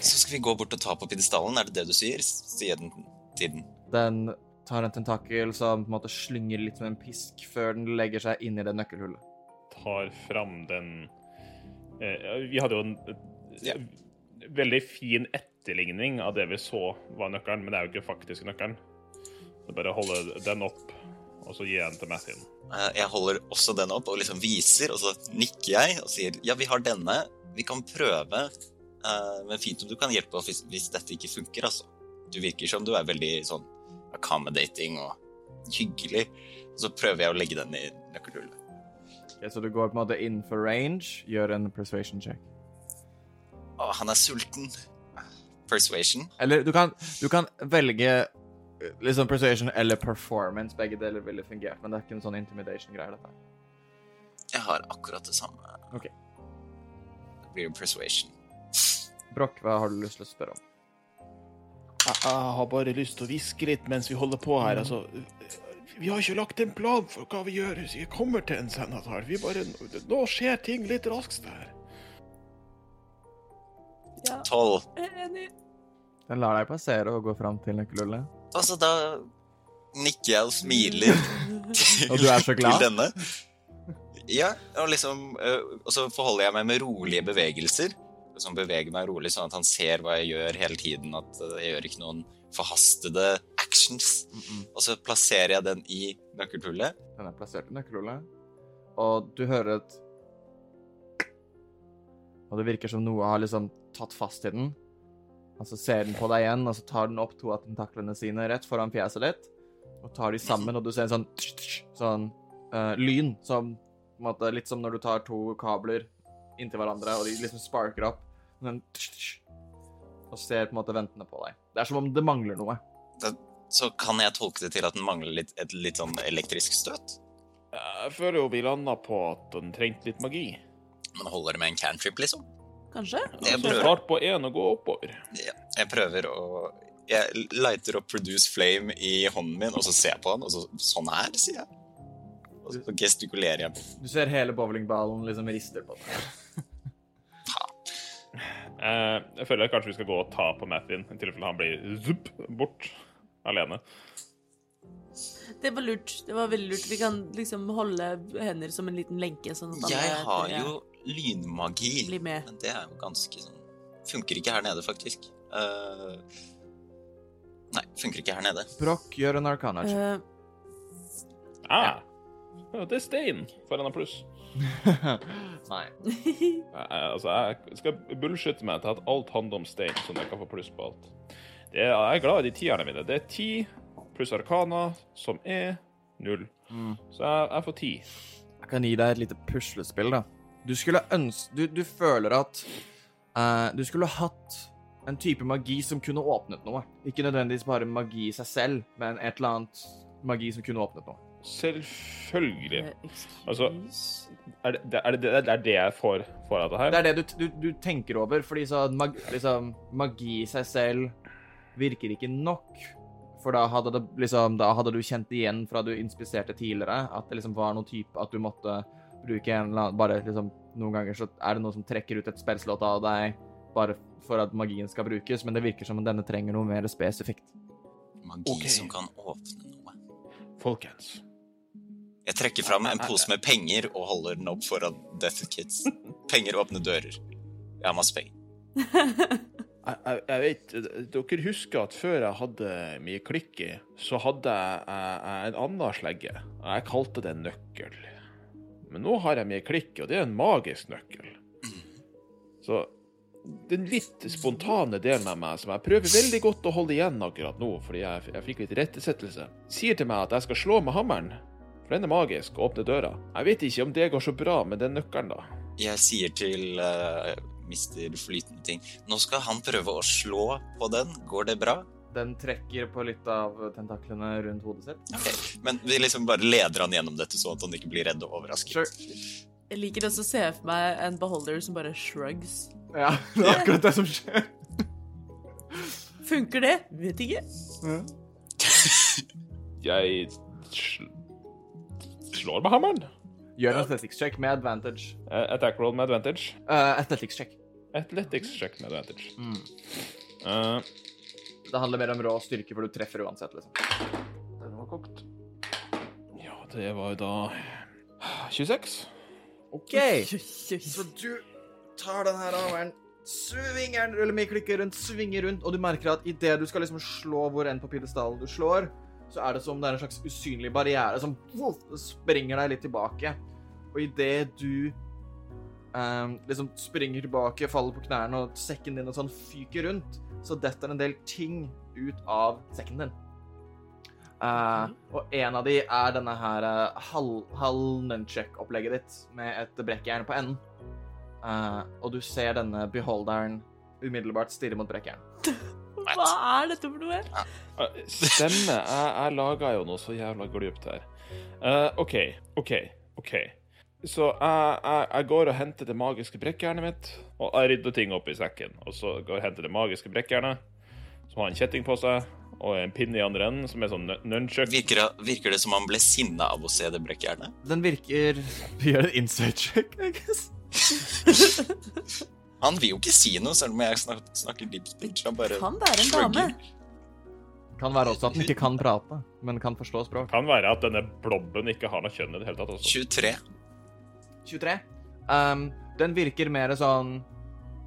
Så skal vi gå bort og ta på pidestallen, er det det du sier? Sier den til den.
Den tar en tentakel som på en måte slynger litt som en pisk før den legger seg inn i det nøkkelhullet.
Tar fram den Vi hadde jo en eh, veldig fin etterligning av det vi så var nøkkelen, men det er jo ikke faktisk nøkkelen. Så bare holde den opp, og så jeg den til Mathin.
Eh, Jeg holder også den opp og liksom viser, og så nikker jeg og sier ja, vi har denne. Vi kan prøve. eh, Men fint om du kan hjelpe oss hvis dette ikke funker, altså. Du virker som du er veldig sånn accommodating og hyggelig. Og så prøver jeg å legge den i nøkkelhullet.
Ok, så du går på en måte innenfor range, gjør en persuasion check.
Å, han er sulten. Persuasion.
Eller du kan, du kan velge eh, liksom persuasion eller performance. Begge deler ville fungert, men det er ikke en sånn intimidation-greie, dette.
Jeg har akkurat det samme.
Ok.
Det blir jo persuasion.
Broch, hva har du lyst til å spørre om?
Jeg, jeg har bare lyst til å hviske litt mens vi holder på her. Altså, vi har ikke lagt en plan for hva vi gjør hvis vi kommer til en senatar. Vi bare, nå skjer ting litt raskt her.
Ja,
Tolv.
enig.
Den lar deg passere og gå fram til nøkkelhullet.
Altså, da nikker jeg og smiler til,
Og du er så glad?
til denne. Ja, og liksom øh, Og så forholder jeg meg med rolige bevegelser. Som beveger meg rolig, sånn at han ser hva jeg gjør hele tiden. At jeg gjør ikke noen forhastede actions. Og så plasserer jeg den i nøkkelhullet.
Den er plassert i nøkkelhullet, og du hører et Og det virker som noe har liksom tatt fast i den. Og så ser den på deg igjen, og så tar den opp to av tentaklene sine rett foran fjeset ditt. Og tar de sammen, og du ser en sånn sånn uh, lyn som måte, Litt som når du tar to kabler inntil hverandre, og de liksom sparker opp. Men, og ser på en måte ventende på deg. Det er som om det mangler noe.
Så kan jeg tolke det til at den mangler litt, et litt sånn elektrisk støt.
Jeg føler jo vi landa på at den trengte litt magi.
Men holder det med en cantrip, liksom?
Kanskje?
Jeg
Så
prøver.
start på én og gå oppover.
Ja, jeg prøver å Jeg lighter opp produce flame i hånden min, og så ser jeg på den, og så Sånn her, sier jeg. Og så gestikulerer jeg.
Du ser hele bowlingballen liksom rister på deg.
Eh, jeg føler kanskje vi skal gå og ta på Mathin, i tilfelle han blir zup, bort alene.
Det var lurt. Det var veldig lurt. Vi kan liksom holde hender som en liten lenke, sånn at
Jeg
alle
har
jeg,
jo lynmagi, men det er jo ganske sånn Funker ikke her nede, faktisk. Uh, nei, funker ikke her nede.
Broch gjør en arkana. check.
Eh,
Ah, ja, det er stein. For en av pluss.
Nei.
Jeg, altså, jeg skal bullshitte meg til at alt handler om stein, sånn at jeg kan få pluss på alt. Det er, jeg er glad i de tierne mine. Det er ti pluss arkana, som er null.
Mm.
Så jeg, jeg får ti.
Jeg kan gi deg et lite puslespill, da. Du skulle ønske Du, du føler at uh, du skulle hatt en type magi som kunne åpnet noe. Ikke nødvendigvis bare magi i seg selv, men et eller annet magi som kunne åpnet noe.
Selvfølgelig.
Eh,
Altså. Er det er det, det, er det jeg får, får av det her?
Det er det du, du, du tenker over, fordi sånn mag, liksom, magi i seg selv virker ikke nok. For da hadde, det, liksom, da hadde du kjent igjen fra du inspiserte tidligere, at det liksom var noen type at du måtte bruke en eller annen Bare liksom Noen ganger så er det noe som trekker ut et spillslott av deg bare for at magien skal brukes, men det virker som om denne trenger noe mer spesifikt.
Magi
okay.
som kan åpne noe.
Folkens.
Jeg trekker fram en pose med penger og holder den opp foran Death Kids. Penger åpner dører. Jeg har masse penger.
Jeg, jeg, jeg vet, Dere husker at før jeg hadde mye klikk i, så hadde jeg, jeg, en annen slegge. Jeg kalte det nøkkel. Men nå har jeg mye klikk, og det er en magisk nøkkel. Så den litt spontane delen av meg, som jeg prøver veldig godt å holde igjen akkurat nå, fordi jeg, jeg fikk litt rettesettelse, sier til meg at jeg skal slå med hammeren. For den er magisk og åpner døra. Jeg vet ikke om det går så bra med den nøkkelen, da.
Jeg sier til uh, mister Flytende Ting Nå skal han prøve å slå på den. Går det bra?
Den trekker på litt av tentaklene rundt hodet sitt.
Okay. Men vi liksom bare leder han gjennom dette, sånn at han ikke blir redd og overrasket.
Sure.
Jeg liker også å se for meg en beholder som bare shrugs.
Ja, det er akkurat det som skjer.
Funker det? Vet ikke.
Jeg sl slår med hammeren.
Gjør en athletics check med advantage.
Uh, Attack roll med advantage.
Uh, athletics check.
Athletics check med advantage.
Mm.
Uh,
Det handler mer om rå styrke, for du treffer uansett, liksom.
den var kokt. Ja, det var jo da 26.
OK. Så du tar den her hammeren, svinger den, eller med klikker rundt, svinger rundt, og du merker at idet du skal liksom slå hvor enn på pidestallen du slår, så er det som det er en slags usynlig barriere som woof, springer deg litt tilbake. Og idet du um, liksom springer tilbake, faller på knærne, og sekken din og sånn fyker rundt, så detter en del ting ut av sekken din. Uh, og en av de er denne her uh, halv, halv nunchuck-opplegget ditt med et brekkjern på enden. Uh, og du ser denne beholderen umiddelbart stirre mot brekkjern.
Hva er dette for noe?
Stemme. Jeg, jeg laga jo noe så jævla glupt her. Uh, OK, OK, OK. Så jeg, jeg, jeg går og henter det magiske brekkjernet mitt, og jeg rydder ting opp i sekken. Og så går jeg og henter det magiske brekkjernet, som har en kjetting på seg, og en pinne i andre enden, som er sånn nun- nunchuck.
Virker, virker det som han ble sinna av å se det brekkjernet?
Den virker Vi gjør en insight check, I guess.
Han vil jo ikke si noe, selv om jeg snakker, snakker deep speech. Han bare
Kan være en dame.
Kan være også at den ikke kan prate, men kan forstå språk.
Kan være at denne blobben ikke har noe kjønn i det hele tatt. Også.
23.
23. Um, den virker mer sånn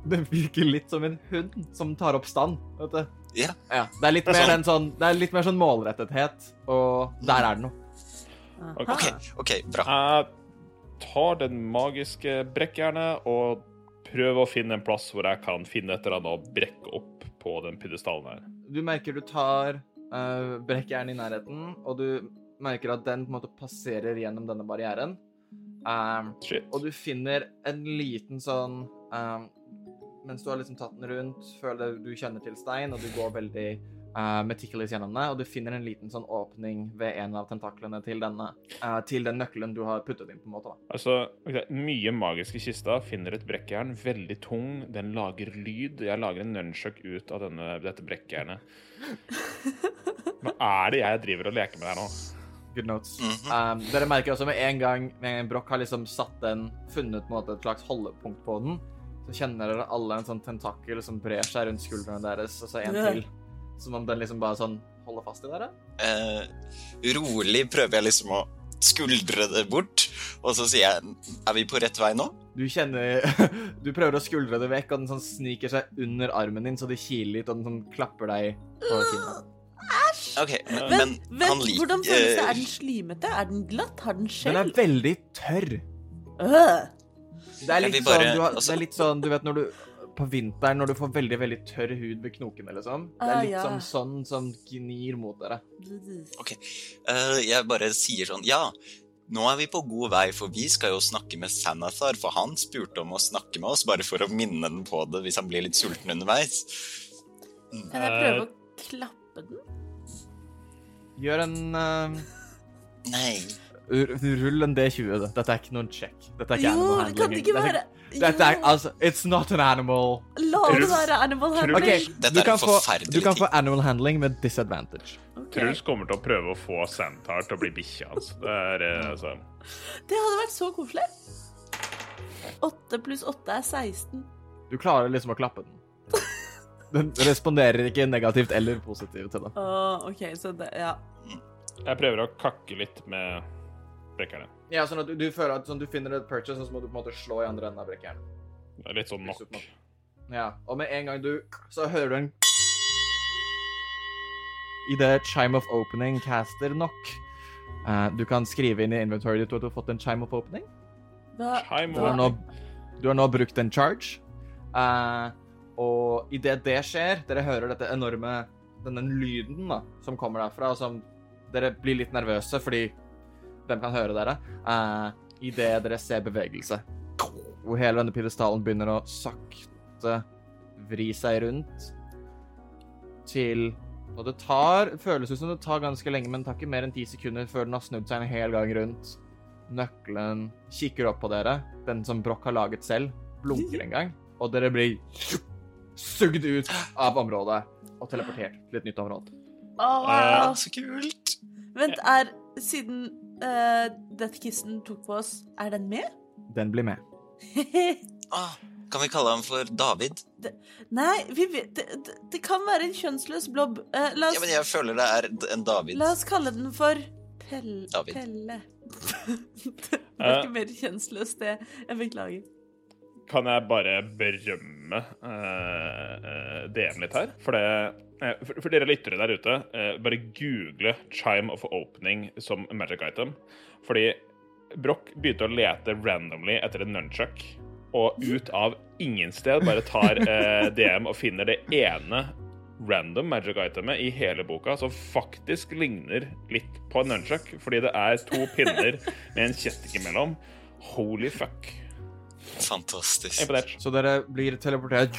Den virker litt som en hund som tar opp stand, vet du.
Yeah.
Ja, det er litt
Det er
mer
sånn.
sånn Det er litt mer sånn målrettethet, og der er det noe.
OK,
ok, bra.
Jeg tar den magiske brekkjernet og prøver å finne en plass hvor jeg kan finne et eller annet å brekke opp på den pidestallen her.
Du merker du tar uh, brekkjernet i nærheten, og du merker at den på en måte passerer gjennom denne barrieren. Um, og du finner en liten sånn um, Mens du har liksom tatt den rundt, føler du kjenner til stein, og du går veldig uh, meticulous gjennom det, og du finner en liten sånn åpning ved en av tentaklene til denne, uh, til den nøkkelen du har puttet inn, på en måte. da.
Altså, okay, Mye magiske kister finner et brekkjern. Veldig tung. Den lager lyd. Jeg lager en nunchuck ut av denne, dette brekkjernet. Hva er det jeg driver og leker med her nå?
Good notes.
Mhm.
um, dere merker også med en gang Brokk Broch har liksom satt den, funnet på en måte et slags holdepunkt på den, så kjenner dere alle en sånn tentakel som brer seg rundt skuldrene deres, og så en til. Som om den liksom bare sånn holder fast i dere.
Eh, rolig prøver jeg liksom å skuldre det bort, og så sier jeg Er vi på rett vei nå?
Du kjenner Du prøver å skuldre det vekk, og den sånn sniker seg under armen din, så det kiler litt, og den sånn klapper deg på kinnet.
OK, men,
men,
men han liker
hvordan føles det?
eh,
Er den slimete? Er den glatt? Har den
Den er veldig tørr.
Øh.
Det er litt
bare-
sånn du har,
altså-
Det er litt sånn, du vet når du På vinteren når du får veldig, veldig tørr hud ved knokene, liksom. Det er
Ah,
litt
ja.
som sånn som gnir mot dere.
eh, Jeg bare sier sånn Ja, Nå er vi på god vei, for vi skal jo snakke med Sanathar, for han spurte om å snakke med oss, bare for å minne den på det hvis han blir litt sulten underveis.
Kan jeg prøve å klappe den?
Gjør en uh...
Nei.
Rull en D20. Dette er ikke noen check. Dette er ikke
Jo, det kan
det
ikke
Dette er-
være
Dette er
Jo,
altså It's not an animal.
La det være animal handling.
Okay,
Dette
du
er
kan,
en
få, du kan få animal handling med disadvantage.
Okay.
Truls kommer til å prøve å få Santar til å bli bikkja hans. Det er eh, altså
Det hadde vært så koselig. Åtte pluss åtte er 16.
Du klarer liksom å klappe den. Den responderer ikke negativt eller positivt til det.
Uh, OK, så det Ja.
Jeg prøver å kakke litt med brekkerne.
Ja, sånn at du, du føler at sånn, du finner et purchase, og så må du på en måte slå i andre enden av brekkjernet.
Det er litt sånn nok.
Ja, og med en gang du Så hører du en I det Chime of Opening caster nok. Uh, du kan skrive inn i inventory ditt at du har fått en Chime of Opening.
Da,
Chime
Du har nå, du har nå brukt en charge. Uh, og idet det skjer, dere hører dette enorme Denne lyden da, som kommer derfra, og som Dere blir litt nervøse, fordi Hvem kan høre dere? Uh, Idet dere ser bevegelse. Hvor hele denne pidestallen begynner å sakte vri seg rundt til Og det tar Føles ut som det tar ganske lenge, men det tar ikke mer enn ti sekunder før den har snudd seg en hel gang rundt. Nøkkelen kikker opp på dere, den som Broch har laget selv, blunker en gang, og dere blir sugd ut av området og teleportert til et nytt område.
Åh,
Ah,
wow.
så kult.
Vent, er Siden uh, Deathkissen tok på oss, er den med?
Den blir med.
Ah, kan vi kalle ham for David?
Nei, vi vet det, det, det kan være en kjønnsløs blob. Uh, la, oss,
Ja, men jeg føler det er en David.
la oss kalle den for Pell,
David.
Pelle. det er ikke mer kjønnsløst, det. Jeg beklager.
Kan jeg bare berømme uh, eh, DM litt her? For, det, eh, for, for dere lyttere der ute, eh, bare google 'Chime of Opening' som magic item. Fordi Broch begynte å lete randomly etter en nunchuck, og ut av ingen sted bare tar eh, DM og finner det ene random magic itemet i hele boka som faktisk ligner litt på en nunchuck, fordi det er to pinner med en kjetting imellom. Holy fuck.
Fantastisk.
Imponert.
Så dere blir teleportert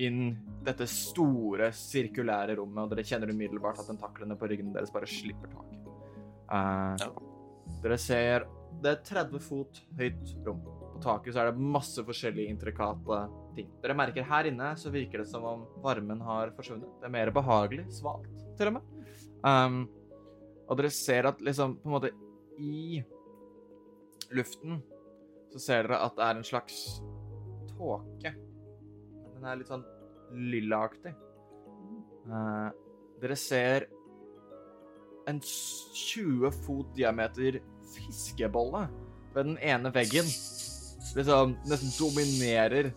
inn dette store, sirkulære rommet, og dere kjenner umiddelbart at tentaklene på ryggene deres bare slipper taket. Uh,
Ja.
Dere ser Det er 30 fot høyt rom. På taket så er det masse forskjellige intrikate ting. Dere merker her inne så virker det som om varmen har forsvunnet. Det er mer behagelig, svalt, til og med. Um, og dere ser at liksom på en måte i luften så ser dere at det er en slags tåke. Den er litt sånn lillaaktig. Eh, dere ser en 20 fot diameter fiskebolle ved den ene veggen. Liksom nesten dominerer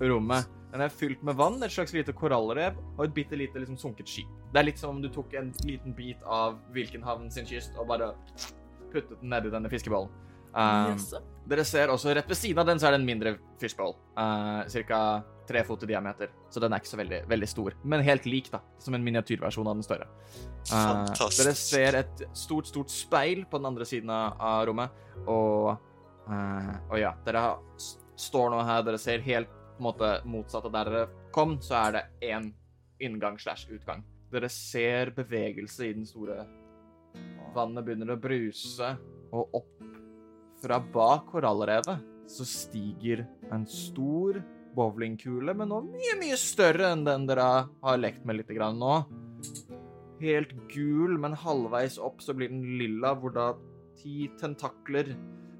rommet. Den er fylt med vann, et slags lite korallrev og et bitte lite liksom, sunket skip. Det er litt som om du tok en liten bit av Wilkenhavn sin kyst og bare puttet den nedi denne fiskebollen. Um,
yes.
dere ser også rett ved siden av den så er det en mindre fiskeboll. Uh, Ca. tre fot i diameter. Så den er ikke så veldig, veldig stor. Men helt lik, da. Som en miniatyrversjon av den større. Uh, dere ser et stort, stort speil på den andre siden av av rommet, og uh, Og ja, dere har, står nå her, dere ser helt på en måte motsatt av der dere kom, så er det én inngang slash utgang. Dere ser bevegelse i den store Vannet begynner å bruse, og opp fra bak korallrevet så stiger en stor bowlingkule, men nå mye, mye større enn den dere har lekt med litt grann nå. Helt gul, men halvveis opp så blir den lilla, hvor da ti tentakler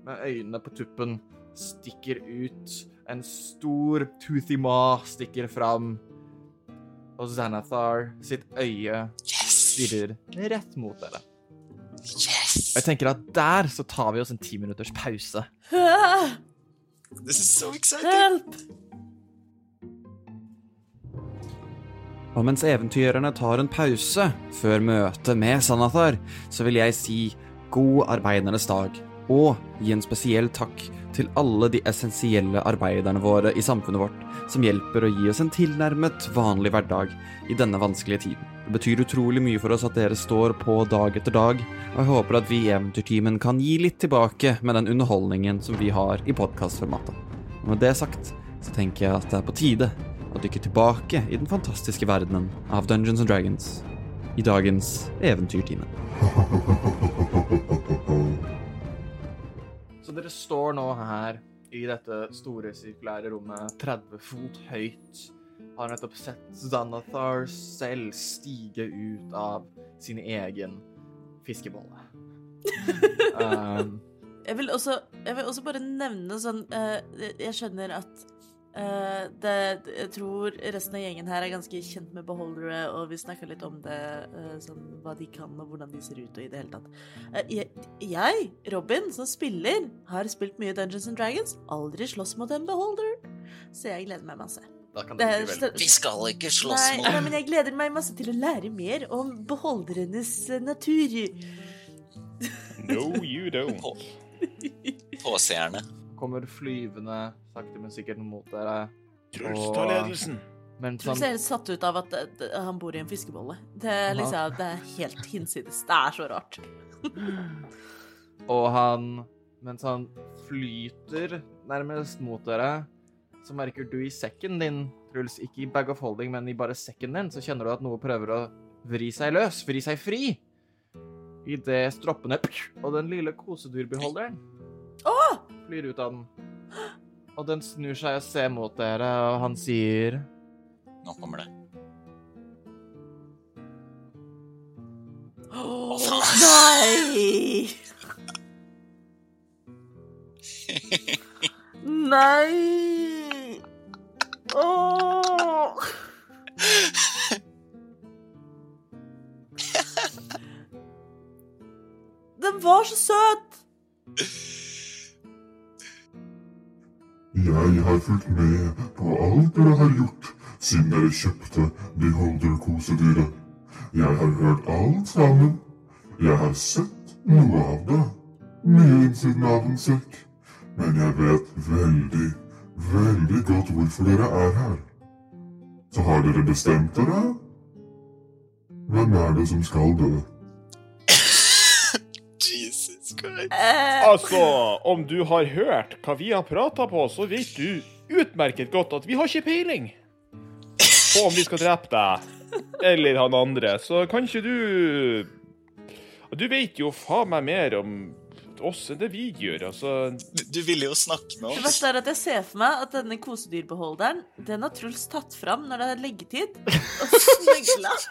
med øynene på tuppen stikker ut. En stor toothy maw stikker fram, og Xanathar sitt øye stirrer rett mot dere.
Yes!
Og jeg tenker at der så tar vi oss en ti minutters pause.
Ah,
This is so exciting!
Help!
Og mens eventyrerne tar en pause før møtet med Sanathar, så vil jeg si god arbeidernes dag, og gi en spesiell takk til alle de essensielle arbeiderne våre i samfunnet vårt, som hjelper å gi oss en tilnærmet vanlig hverdag i denne vanskelige tiden. Det betyr utrolig mye for oss at dere står på dag etter dag, og jeg håper at vi i Eventyrtimen kan gi litt tilbake med den underholdningen som vi har i podkastformatet. Med det sagt, så tenker jeg at det er på tide å dykke tilbake i den fantastiske verdenen av Dungeons and Dragons i dagens Eventyrtime.
Så dere står nå her i dette store sirkulære rommet, 30 fot høyt. Har nettopp sett Zanathar selv stige ut av sin egen fiskebolle. um,
Jeg vil også, jeg vil også bare nevne sånn uh, Jeg skjønner at eh, det, Jeg tror resten av gjengen her er ganske kjent med beholdere, og vi snakka litt om det, uh, sånn hva de kan, og hvordan de ser ut, og i det hele tatt. Uh, jeg, jeg, Robin, som spiller, har spilt mye Dungeons and Dragons, aldri slåss mot en beholder, så jeg gleder meg masse. Det
det
er,
Vi skal ikke slåss
nei,
mot
nei, men jeg gleder meg masse til å lære mer om beholderenes eh, natur.
No, you don't.
på, påseerne.
Kommer flyvende sakte, men sikkert mot dere.
Truls, ta ledelsen.
Men
Truls
sånn
er satt ut av at eh, han bor i en fiskebolle. Det er liksom, det er helt hinsides. Det er så rart.
Og han Mens han flyter nærmest mot dere, så merker du i sekken din, Truls, ikke i bag of holding, men i bare sekken din, så kjenner du at noe prøver å vri seg løs, vri seg fri. Idet stroppene og den lille kosedyrbeholderen flyr ut av den. Og den snur seg og ser mot dere, og han sier
Nå kommer det.
Nei! Nei! Åh! Den var så søt!
Jeg har fulgt med på alt dere har gjort siden dere kjøpte beholderkosedyret. Jeg har hørt alt sammen. Jeg har sett noe av det. Mye innsiden av en sekk. Men jeg vet veldig, veldig godt hvorfor dere er her. Så har dere bestemt dere? Hvem er det som skal dø?
Eh,
Altså, om du har hørt hva vi har prata på, så vet du utmerket godt at vi har ikke peiling på om vi skal drepe deg eller han andre, så kan ikke du Du vet jo faen meg mer om oss enn det vi gjør, altså.
Du, du ville jo snakke med oss.
det verste er at jeg ser for meg at denne kosedyrbeholderen, den har Truls tatt fram når det er leggetid, og snøgla.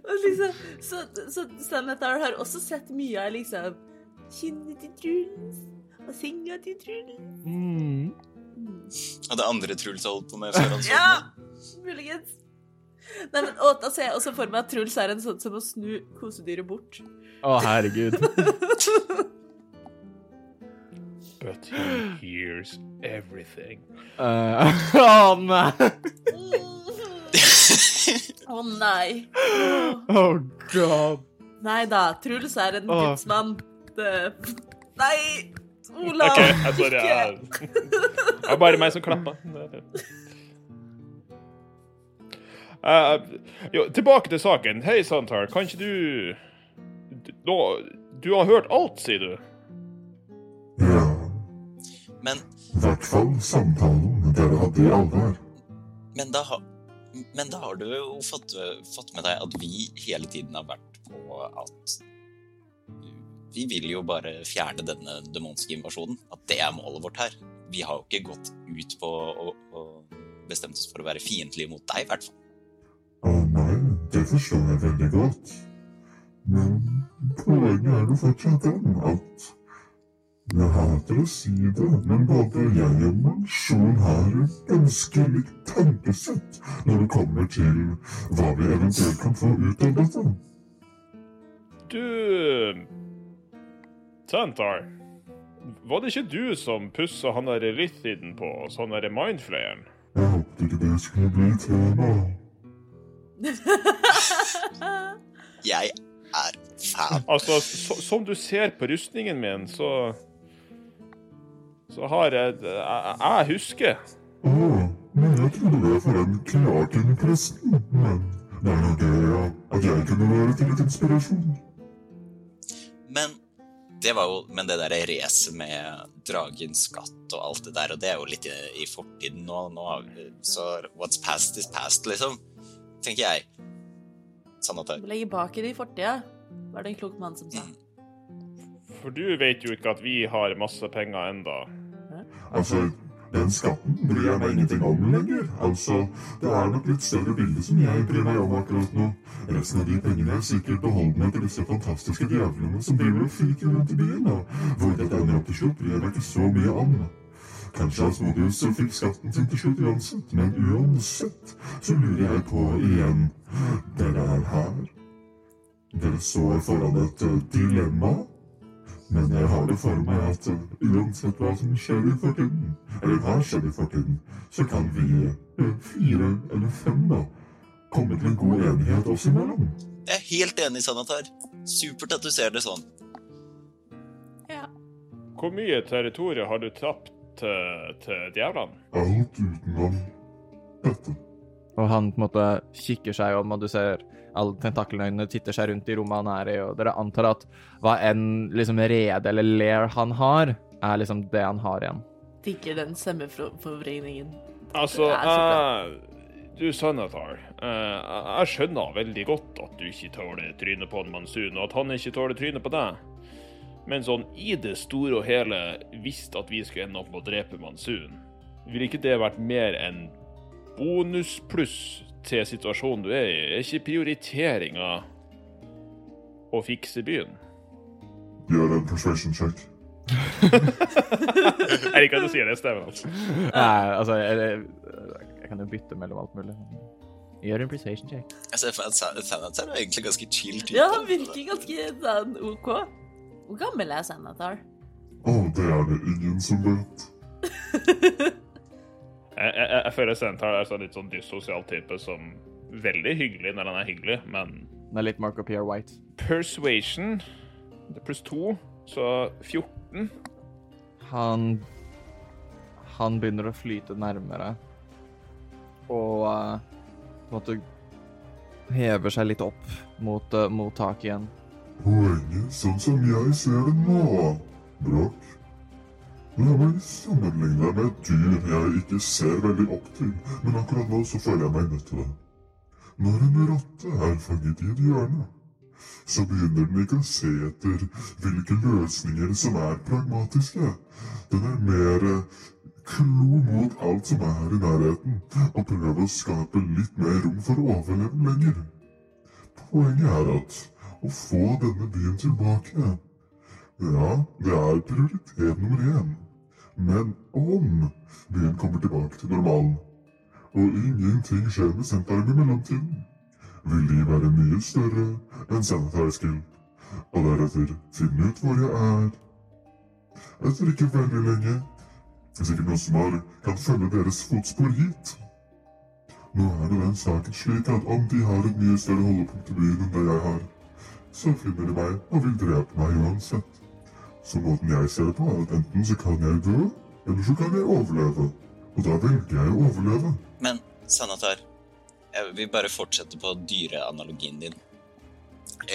og liksom, så, så Sanatar har også sett mye av liksom kinnet til Truls og senga til Truls.
mm.
Og det andre Truls har holdt på med før han
Ja, muligens. Nei, men og, Da ser jeg også for meg at Truls er en sånn som å snu kosedyret bort.
Å, herregud.
But he hears everything.
Eh, Å nei!
Å nei.
Oh god.
Nei da, Truls er en
oh.
gudsmann. Nei! Olav!
okay, jeg sorry. jeg- Det var bare meg som klappa. Uh, jo, tilbake til saken. Hei, Santar, kan ikke du du- du har hørt alt, sier du?
Ja,
Men,
i hvert fall samtalen dere hadde i alvor.
men, da, ha- men da har du jo fått, fått med deg at vi hele tiden har vært på at Vi vil jo bare fjerne denne demonske invasjonen. At det er målet vårt her. Vi har jo ikke gått ut på å, bestemt oss for å være fiendtlige mot deg, i hvert fall.
Å nei, det forstår jeg veldig godt. Men poenget er jo fortsatt den at Jeg hater å si det, men både jeg og mansjonen har et ganske likt tankesett når det kommer til hva vi eventuelt kan få ut av dette.
Du Tantar, var det ikke du som pussa han derre Lithiden på sånn derre mindflayeren?
Jeg håpet ikke det skulle bli tema.
Jeg er fan.
Altså, så, som du ser på rustningen min, så Så har jeg Jeg, jeg husker.
Å, men jeg trodde det for en Kraken-presten, men det er jo gøy at jeg kunne være til litt inspirasjon.
Men det var jo Men det derre racet med dragens skatt og alt det der, og det er jo litt i, i fortiden nå, nå. Så what's past is past, liksom. Tenker jeg. Sånn at det,
Legge bak i det i fortida, var det en klok mann som sa.
For du vet jo ikke at vi har masse penger enda.
Altså, den skatten bryr jeg meg ingenting om lenger. Altså, det er nok litt større bilde som jeg bryr meg om akkurat nå. Resten av de pengene er sikkert beholdne til disse fantastiske djevlene som driver og fyker rundt i byen, og hvor dette ender opp til slutt, bryr jeg meg ikke så mye om. Kanskje Asmodius fikk skatten sin til slutt uansett, men uansett så lurer jeg på igjen. Dere er her. Dere står foran et dilemma. Men jeg har det for meg at eh, uansett hva som skjer i fortiden, eller hva skjer i fortiden, så kan vi eh, fire eller fem da komme til en god enighet oss imellom.
jeg er helt enig, Sanatar. Supert at du ser det sånn. Ja.
Hvor mye territorium har du tapt til, til djevlene?
Alt utenom dette.
Og han på en måte kikker seg om, og du ser alle tentakeløgnene titter seg rundt i rommet han er i, og dere antar at hva enn liksom rede eller lair han har, er liksom det han har igjen.
Digger den stemmeforvringningen.
Altså, jeg, du Sanatar, eh, jeg skjønner veldig godt at du ikke tåler trynet på en Mansun, og at han ikke tåler trynet på deg. Men sånn i det store og hele, visst at vi skulle ende opp med å drepe Mansun, ville ikke det vært mer enn bonuspluss til situasjonen du er i? Er ikke prioriteringa å fikse byen?
Gjør en persuasion check.
Jeg liker at du sier det, Steven. altså.
Nei, altså, jeg, jeg kan jo bytte mellom alt mulig. Gjør en precision check.
Jeg ser for meg at Sanatar er egentlig ganske chill type.
Ja, han virker ganske sånn OK. Hvor gammel er Sanatar?
Å, det er det ingen som vet.
Jeg, jeg, jeg føler Sentar er en litt sånn dyssosial type som veldig hyggelig når han er hyggelig, men
Det er litt Marco Pierre White.
Persuasion det er pluss to, så 14.
Han Han begynner å flyte nærmere. Og uh, på en måte hever seg litt opp mot, uh, mot taket igjen.
Poenget, sånn som jeg ser det nå, Brokk La meg sammenligne deg med et dyr jeg ikke ser veldig opp til, men akkurat nå så føler jeg meg nødt til det. Når en rotte er fanget i et hjørne, så begynner den ikke å se etter hvilke løsninger som er pragmatiske. Den er mer eh, klo mot alt som er i nærheten, og prøver å skape litt mer rom for å overleve lenger. Poenget er at å få denne byen tilbake Ja, det er prioritet nummer én. Men om byen kommer tilbake til normalen, og ingenting skjer med senteret i mellomtiden, vil de være mye større enn Sanitary og deretter finne ut hvor jeg er. Etter ikke veldig lenge, sikkert noen som har, kan følge deres fotspor hit. Nå er det den saken slik at om de har et mye større holdepunkt i byen enn det jeg har, så finner de meg og vil drepe meg uansett. Så måten jeg ser det på, er at enten så kan jeg dø, eller så kan jeg overleve. Og da velger jeg å overleve.
Men Sanatar, jeg vil bare fortsette på dyreanalogien din.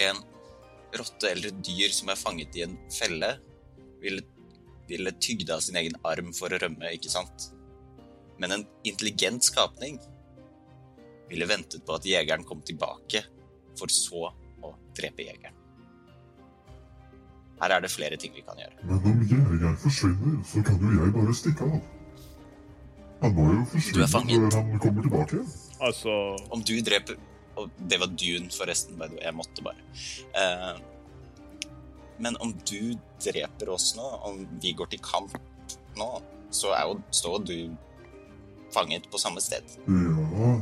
En rotte eller dyr som er fanget i en felle, ville, ville tygd av sin egen arm for å rømme, ikke sant? Men en intelligent skapning ville ventet på at jegeren kom tilbake, for så å drepe jegeren. Her er det flere ting vi kan gjøre.
Men om jeg, forsvinner, så kan jo jeg bare stikke av. Han må jo forsvinne før han kommer tilbake.
Altså
Om du dreper Og det var Dune, forresten. Jeg måtte bare. Eh, men om du dreper oss nå, om vi går til kamp nå, så er jo, står du fanget på samme sted.
Ja,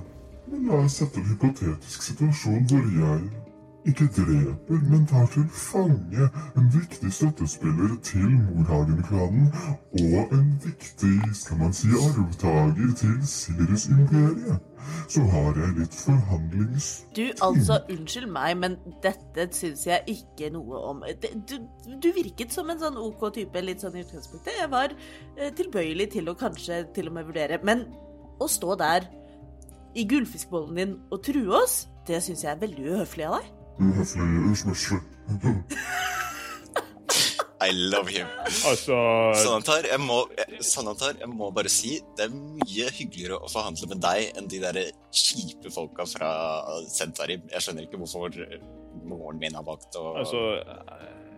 men la oss sette en hypotetisk situasjon hvor jeg ikke dreper, men tar til fange en viktig støttespiller til Morhagen-klanen og en viktig, skal man si, arvtaker til Sirius-imperiet. Så har jeg litt forhandlings...
Du, altså, unnskyld meg, men dette syns jeg ikke noe om. Du, du virket som en sånn OK type, litt sånn i utgangspunktet. Jeg var eh, tilbøyelig til å kanskje til og med vurdere, men å stå der i gullfiskbollen din og true oss, det syns jeg er veldig uhøflig av deg.
Uhøflig usmørsle.
I love him.
Altså
Sanatar, jeg må, jeg, Sanatar, jeg må bare si det er mye hyggeligere å forhandle med deg enn de der kjipe folka fra Sentarim. Jeg skjønner ikke hvorfor moren min har valgt å
Altså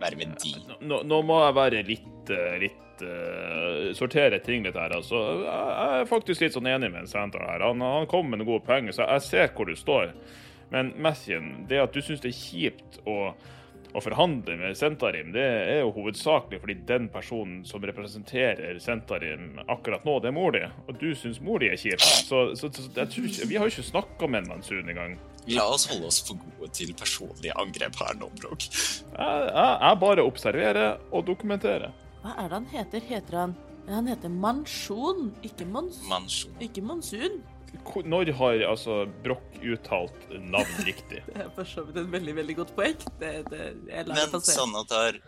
være med de.
nå, nå må jeg være litt, eh, litt uh, Sortere ting litt her, altså. Jeg er faktisk litt sånn enig med Santa her. Han, han kom med noen gode poeng, så jeg ser hvor du står. Men Mathien, det at du syns det er kjipt å, å forhandle med Sentarim, det er jo hovedsakelig fordi den personen som representerer Sentarim akkurat nå, det er mor di. Og du syns mor di er kjip. Så, så, så jeg tror ikke, vi har jo ikke snakka med Mansun engang.
La oss holde oss for gode til personlige angrep her nå, Brok.
Jeg, jeg, jeg bare observerer og dokumenterer.
Hva er det han heter? Heter han Han heter Mansjon, ikke Mons...
Mansjon.
Ikke Monsun.
Når har altså Broch uttalt navn riktig?
Det er for så vidt et veldig, veldig godt poeng. Det, det, jeg lar det
Men
passere.
Sanatar,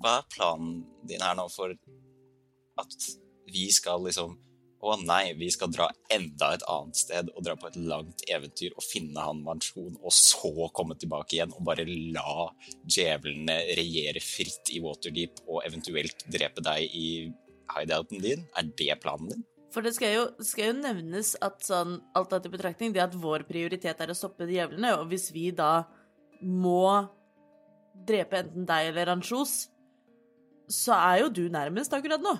hva er planen din her nå for at vi skal liksom Å nei, vi skal dra enda et annet sted og dra på et langt eventyr og finne han Mansjon, og så komme tilbake igjen og bare la djevlene regjere fritt i Waterdeep og eventuelt drepe deg i hideouten din? Er det planen din?
For det skal jo, skal jo nevnes at sånn, alt dette i betraktning, det at vår prioritet er å stoppe djevlene, og hvis vi da må drepe enten deg eller Ranchos, så er jo du nærmest akkurat nå.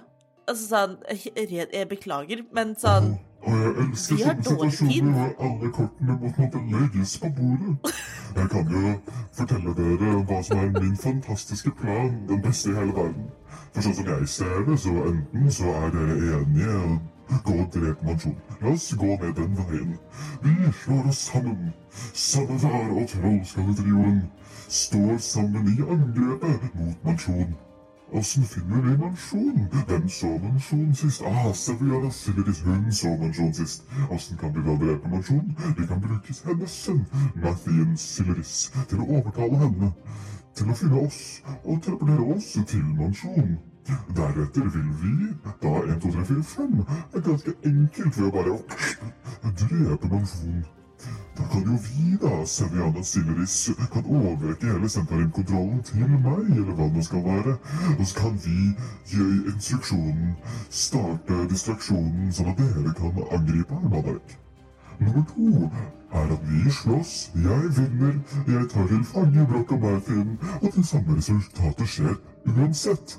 Altså sånn, jeg, jeg beklager, men sånn
Og jeg elsker sånne situasjoner hvor alle kortene må på en måte legges på bordet. Jeg kan jo fortelle dere hva som er min fantastiske plan, den beste i hele verden. For sånn som jeg ser det, så enten så er dere enige og gå og drep Mansjon. La oss gå ned den veien. Vi slår oss sammen. Sanatar og Trollskalletrioen står sammen i angrepet mot Mansjon. Åssen finner vi Mansjon? Hvem så Mansjon sist? Ah, Sevilla Silleris, hun så Mansjon sist. Åssen kan vi da drepe Mansjon? Vi kan bruke hennes sønn, Mathien Silleris, til å overtale henne. Til å finne oss, og trappelere oss til Mansjon. Deretter vil vi, da 1, 2, 3, 4, 5, er ganske enkelt ved å bare drepe mensjonen. Da kan jo vi, da, Seviana Silleris, kan overrekke hele Sentarim-kontrollen til meg, eller hva det skal være. Og så kan vi gi instruksjonen, starte distraksjonen, sånn at dere kan angripe Armadark. Nummer to er at vi slåss, jeg vinner, jeg tar til fange Broch og Martin, og det samme resultatet skjer uansett.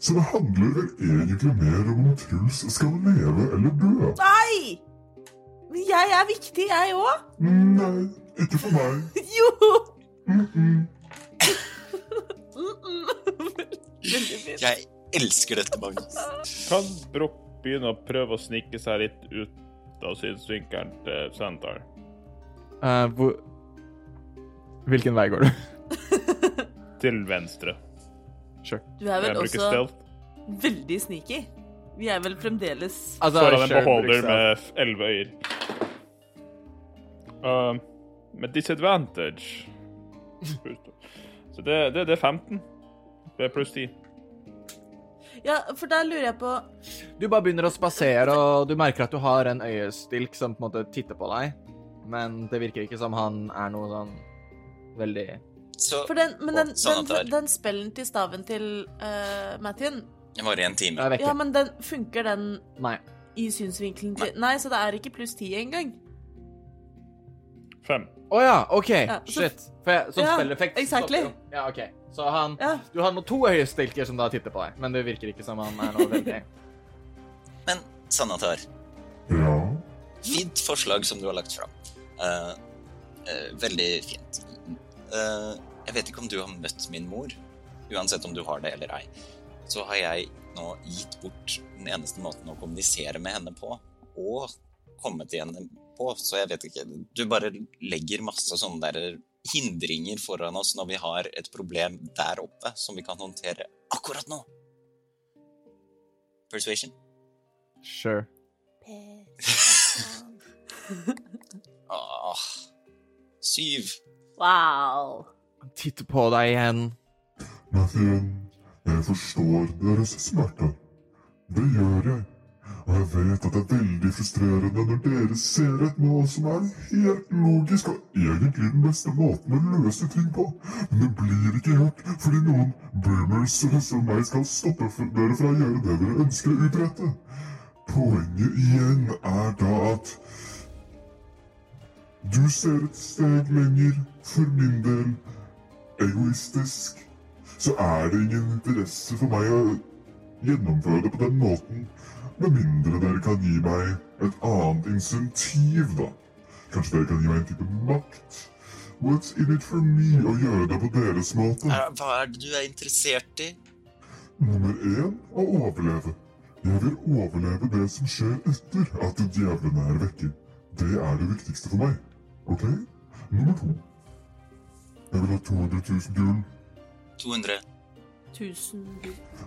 Så det handler vel egentlig mer om om Truls skal leve eller dø.
Nei! Men jeg er viktig, jeg òg.
Nei, ikke for meg.
Jo!
Mm -mm.
Jeg elsker dette, Magnus.
Kan Broch begynne å prøve å snike seg litt ut av synsvinkelen til Santar?
Uh, hvor Hvilken vei går du?
Til venstre.
Sure.
Du er vel også
stealth
veldig sneaky. Vi er vel fremdeles
Altså,
foran en beholder med elleve øyer. Uh, med disadvantage Så det, det, det er 15. Det er pluss 10.
Ja, for der lurer jeg på
Du bare begynner å spasere, og du merker at du har en øyestilk som på en måte titter på deg. Men det virker ikke som han er noe sånn veldig
Så
for den, Men den,
sånn
den, den spellen til staven til uh, Mathien,
det var en time.
Ja, men den funker den
Nei.
i synsvinkelen til Nei, så det er ikke pluss ti engang.
Fem.
Å ja, OK.
Ja, så-
Shit. For jeg, sånn
Ja,
spilleffekt
exactly.
stopper jo. Ja, okay. Så han
Ja.
Du har nå to høyestilker som da titter på deg, men det virker ikke som han er noe veldig
Men Sanatar,
Ja,
fint forslag som du har lagt fram. Uh, uh, veldig fint. Eh, jeg vet ikke om du har møtt min mor. Uansett om du har det eller ei, så har jeg nå gitt bort den eneste måten å kommunisere med henne på, og kommet igjen på, så jeg vet ikke. Du bare legger masse sånne der hindringer foran oss når vi har et problem der oppe som vi kan håndtere akkurat nå. Persuasion?
Sure.
Ah, syv.
Wow.
Han titter på deg igjen.
Mathien, jeg forstår deres smerte. Det gjør jeg. Og jeg vet at det er veldig frustrerende når dere ser et mål som er helt logisk og egentlig den beste måten å løse ting på, men det blir ikke gjort fordi noen boomers som meg skal stoppe dere fra å gjøre det dere ønsker å utrette. Poenget igjen er da at du ser et steg lenger, for min del egoistisk, så er det ingen interesse for meg å gjennomføre det på den måten, med mindre dere kan gi meg et annet insentiv, da. Kanskje dere kan gi meg en type makt? What's in it for me å gjøre det på deres måte?
Hva er det du er interessert i?
Nummer én å overleve. Jeg vil overleve det som skjer etter at djevlene er vekke. Det er det viktigste for meg. Ok? Nummer to. Jeg vil ha 200 000 gull.
200.
Tusen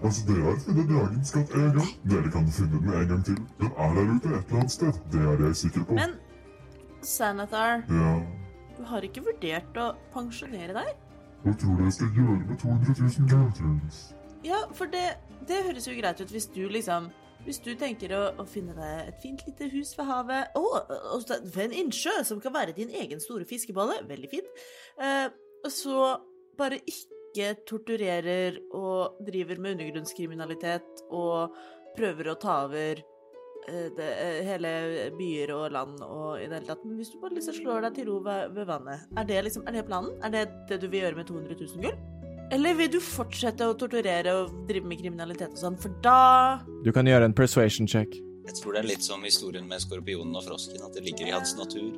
Altså, dere har funnet dragens skatt en gang. Dere kan finne den en gang til. Den er der ute et eller annet sted. Det er jeg sikker på.
Men Sanathar,
Ja,
du har ikke vurdert å pensjonere deg?
hva tror du jeg skal gjøre med 200 000 gull, Truls?
Ja, for det, det høres jo greit ut hvis du liksom Hvis du tenker å, å finne deg et fint lite hus ved havet Å, oh, så- ved en innsjø som kan være din egen store fiskebolle. Veldig fint. Eh, og så bare ikke torturerer og driver med undergrunnskriminalitet og prøver å ta over eh, det, eh, hele byer og land og i det hele tatt. Men hvis du bare liksom slår deg til ro ved, ved vannet, er det liksom, er det planen? Er det det du vil gjøre med 200 000 gull? Eller vil du fortsette å torturere og drive med kriminalitet og sånn, for da
Du kan gjøre en persuasion check.
Jeg tror det er litt som historien med skorpionen og frosken, at det ligger i hans natur.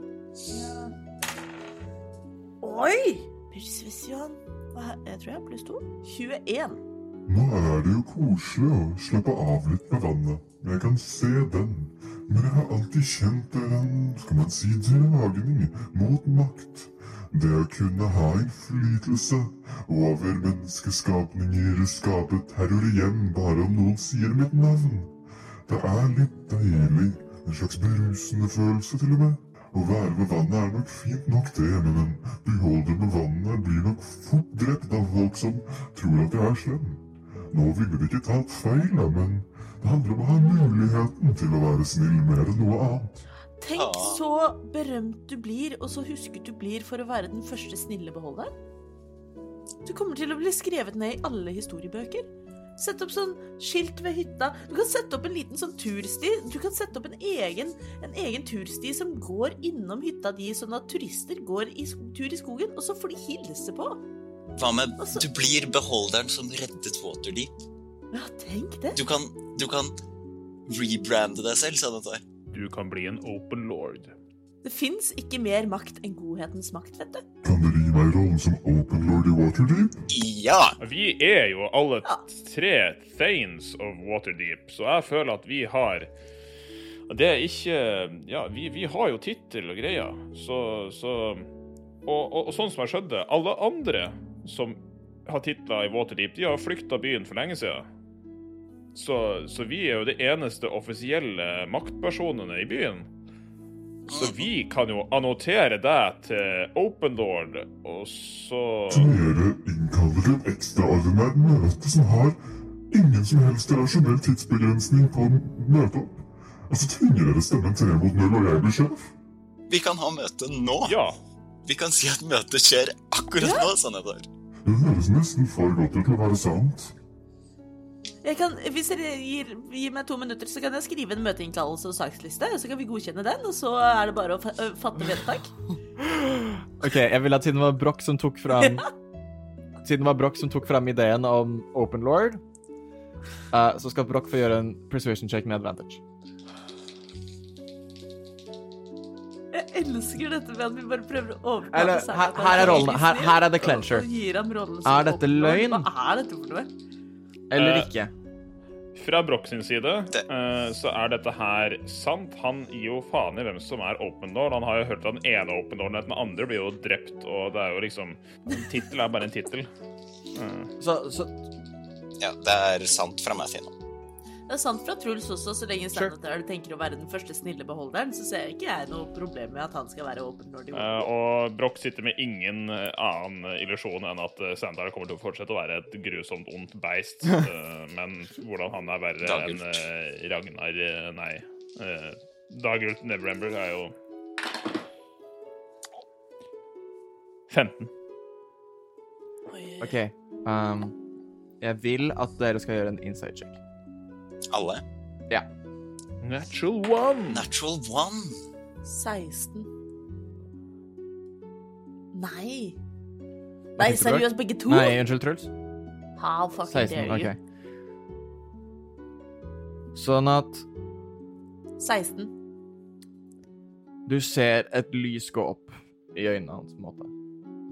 Oi! Jeg tror jeg har pluss to. 21.
Nå er det jo koselig å slappe av litt med vannet. Jeg kan se den. Men jeg har alltid kjent en, skal man si, dragning mot makt. Det å kunne ha innflytelse over menneskeskapninger skapet terror hjem bare om noen sier mitt navn. Det er litt deilig. En slags berusende følelse, til og med. Å være ved vannet er nok fint nok, det, men en beholder med vannet blir nok fort drept av folk som tror at jeg er slem. Nå ville de ikke tatt feil, da, men det handler om å ha muligheten til å være snill mer enn noe annet.
Tenk så berømt du blir, og så husket du blir for å være den første snille beholderen. Du kommer til å bli skrevet ned i alle historiebøker. Sett opp sånn skilt ved hytta. Du kan sette opp en liten sånn tursti. Du kan sette opp en egen, en egen tursti som går innom hytta di, sånn at turister går i tur i skogen, og så får de hilse på.
Hva med
så...
Du blir beholderen som reddet Waterdeep.
Ja, tenk det.
Du kan, du kan rebrande deg selv, sa dette.
Du kan bli en open lord.
Det fins ikke mer makt enn godhetens makt, vet du.
Kan dere gi meg rollen som Open Lord i Waterdeep?
Ja!
Vi er jo alle
Ja.
tre Thanes of Waterdeep, så jeg føler at vi har Det er ikke Ja, vi, vi har jo tittel og greier, så, så og, og, og sånn som jeg skjønte, alle andre som har titler i Waterdeep, de har flykta byen for lenge siden. Så, så vi er jo de eneste offisielle maktpersonene i byen. Så vi kan jo annotere deg til Open Lord, og så
Turnere innkaller et ekstraordinært møte som har ingen som helst rasjonell tidsbegrensning på møtet. Altså tvinger dere stemmen tre mot null, og jeg blir sjef?
Vi kan ha møte nå.
Ja.
Vi kan si at møtet skjer akkurat nå, sa Nedar.
Det høres nesten for godt ut til å være sant.
Kan, hvis dere gir, gir meg to minutter, så kan jeg skrive en møteinnkallelse og saksliste. Så kan vi godkjenne den, og så er det bare å fatte vedtak.
Ok, jeg vil at siden det var Broch som tok fram Siden det var Broch som tok fram ideen om Open Lord, uh, så skal Broch få gjøre en persuasion check med advantage.
Jeg elsker dette med at vi bare prøver å overtale
Eller, her- her er rollen. Her- her er the clencher. Er dette løgn?
Hva er dette for noe?
Eller
Eh,
ikke.
Fra Broch sin side eh, så er dette her sant. Han gir jo faen i hvem som er Open door. Han har jo hørt at den ene Open Lorden den andre blir jo drept, og det er jo liksom En tittel er bare en tittel. Uh.
Så, så
Ja, det er sant fra meg, Finn.
Det er sant fra Truls også, så lenge Sanatar tenker å være den første snille beholderen, så ser jeg ikke jeg noe problem med at han skal være åpen lord. i
uh, og Broch sitter med ingen eh, annen illusjon enn at uh, kommer til å fortsette å være et grusomt ondt beist. uh, men hvordan han er verre enn eh, Ragnar eh, Nei. Uh, Dagult Neverember er jo 15.
Oi.
OK. Um, jeg vil at dere skal gjøre en inside check.
Alle.
Natural one!
Natural one.
16. Nei. Nei, seriøst, begge to?
Nei, unnskyld, Truls.
How fucking
16.
dare you?
OK. Sånn at
16.
du ser et lys gå opp i øynene hans, på en måte.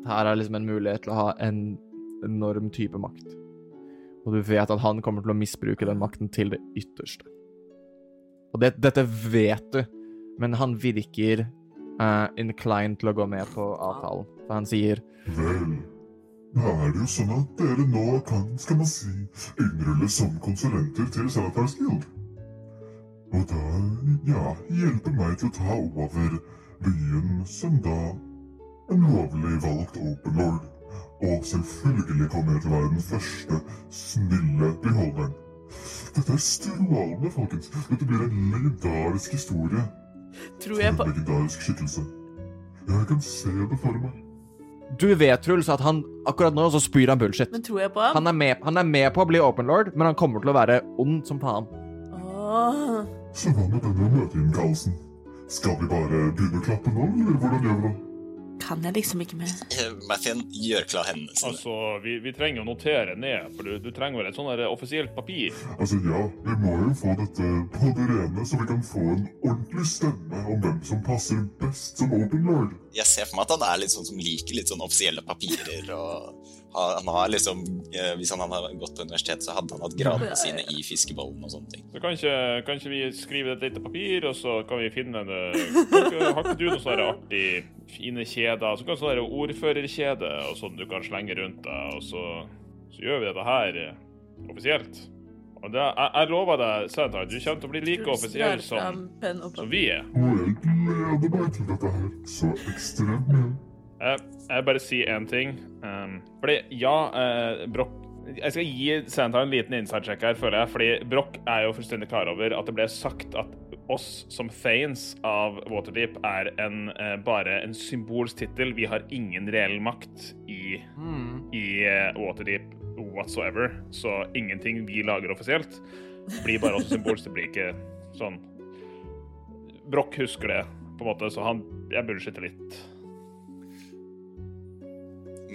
Her er liksom en mulighet til å ha en enorm type makt. Og du vet at han kommer til å misbruke den makten til det ytterste. Og det, dette vet du, men han virker uh, inclined til å gå med på avtalen. For han sier
Vel, da er det jo sånn at dere nå kan, skal man si, innrulle som konsulenter til Salafars Guild. Og da, ja, hjelpe meg til å ta over byen som da en lovlig valgt open lord. Og selvfølgelig kommer jeg til å være den første snille beholderen. Dette er strålende, folkens. Dette blir en legendarisk historie.
Tror jeg på
en legendarisk skikkelse. Jeg kan se det for meg.
Du vet, Truls, at han akkurat nå så spyr han bullshit.
Men tror jeg på ham?
Han er, med, han er med på å bli open lord, men han kommer til å være ond som faen.
Åh.
Så hva med denne møteinnkallelsen? Skal vi bare begynne å klappe nå, eller hvordan gjør vi det?
Kan jeg liksom ikke mer?
Eh, Mathien gjør klar hendene sine.
Altså, vi, vi trenger å notere ned, for du, du trenger vel et sånt der offisielt papir.
Altså ja, vi må jo få dette på det rene, så vi kan få en ordentlig stemme om hvem som passer best som open lord.
Jeg ser for meg at han er litt sånn som liker litt sånn offisielle papirer. og Han har liksom, eh, Hvis han hadde gått på universitet, så hadde han hatt gradene sine i fiskebollen og sånne ting.
Så kanskje, kanskje vi skriver et lite papir, og så kan vi finne det Har ikke- du noe sånn der artig, fine kjeder? Så kan sånne ordførerkjede og sånn du kan slenge rundt deg, og så, så gjør vi dette her eh, offisielt. Og det, jeg, jeg lover deg, Santa, du kommer til å bli like offisiell som, som vi er.
Jeg gleder meg til dette her så ekstremt mye.
Jeg, vil bare si én ting. Um, fordi, ja, uh, Broch Jeg skal gi Santa en liten inside-check her, føler jeg. Fordi Broch er jo fullstendig klar over at det ble sagt at oss som fans av Waterdeep er en, uh, bare en symbolsk tittel. Vi har ingen reell makt i, i uh, Waterdeep whatsoever. Så ingenting vi lager offisielt, blir bare også symbolsk. Det blir ikke sånn Broch husker det, på en måte, så han Jeg bullshitter litt.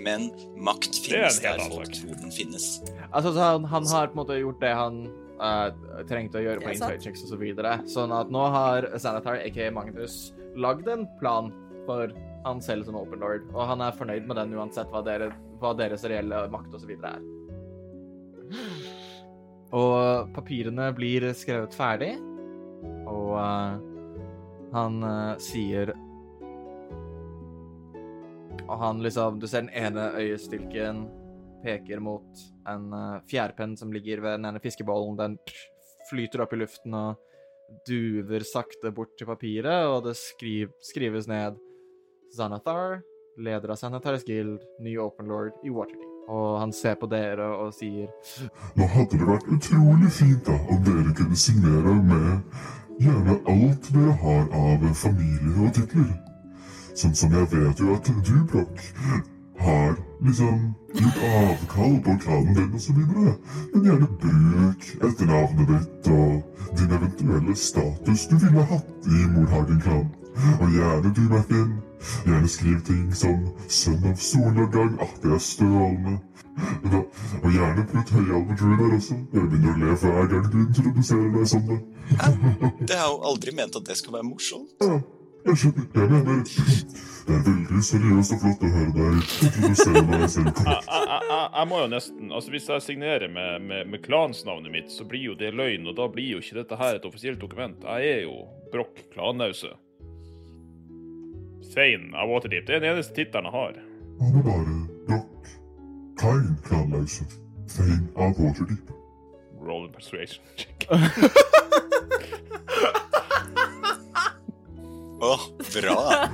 Men makt finnes der folk tror den finnes.
Altså, så han, han har på en måte gjort det han uh, trengte å gjøre på
er
checks og så videre. Sånn at nå har Sanatar, aka Magnus, lagd en plan for han selv som open lord, og han er fornøyd med den uansett hva, dere, hva deres reelle makt videre er. Og papirene blir skrevet ferdig, og uh, han uh, sier Og han liksom Du ser den ene øyestilken peker mot en uh, fjærpenn som ligger ved den ene fiskebollen. Den flyter opp i luften og duver sakte bort til papiret, og det skriv, skrives ned Zanathar, leder av Xanathars Guild, ny Open Lord i Waterdeep. Og han ser på dere og sier
Nå hadde det vært utrolig fint da om dere kunne signere med gjerne alt dere har av familie og titler. Sånn som jeg vet jo at du, Brokk, har liksom gjort avkall på klanen din og så videre. Men gjerne bruk etternavnet ditt og din eventuelle status du ville hatt i Morhagen-klanen. Og gjerne du, Martin. Gjerne skriv ting som sønn av solnedgang. Ah, det er strålende. Da, og gjerne putt høyalven Drew der også. Jeg begynner å le hver gang du introduserer deg som det.
Det har jo aldri ment at det skal være morsomt.
Ja, jeg mener Det er veldig seriøst og flott å høre deg introdusere deg selv
jeg,
korrekt.
jeg, jeg, jeg må jo nesten Altså, hvis jeg signerer med, med, med klansnavnet mitt, så blir jo det løgn, og da blir jo ikke dette her et offisielt dokument. Jeg er jo Broch Klanause. Svein av Waterdeep. Det er den eneste tittelen jeg har.
Han er bare Broch. Kain Klanause? Svein av Waterdeep.
roll in persuasion check.
Åh, bra!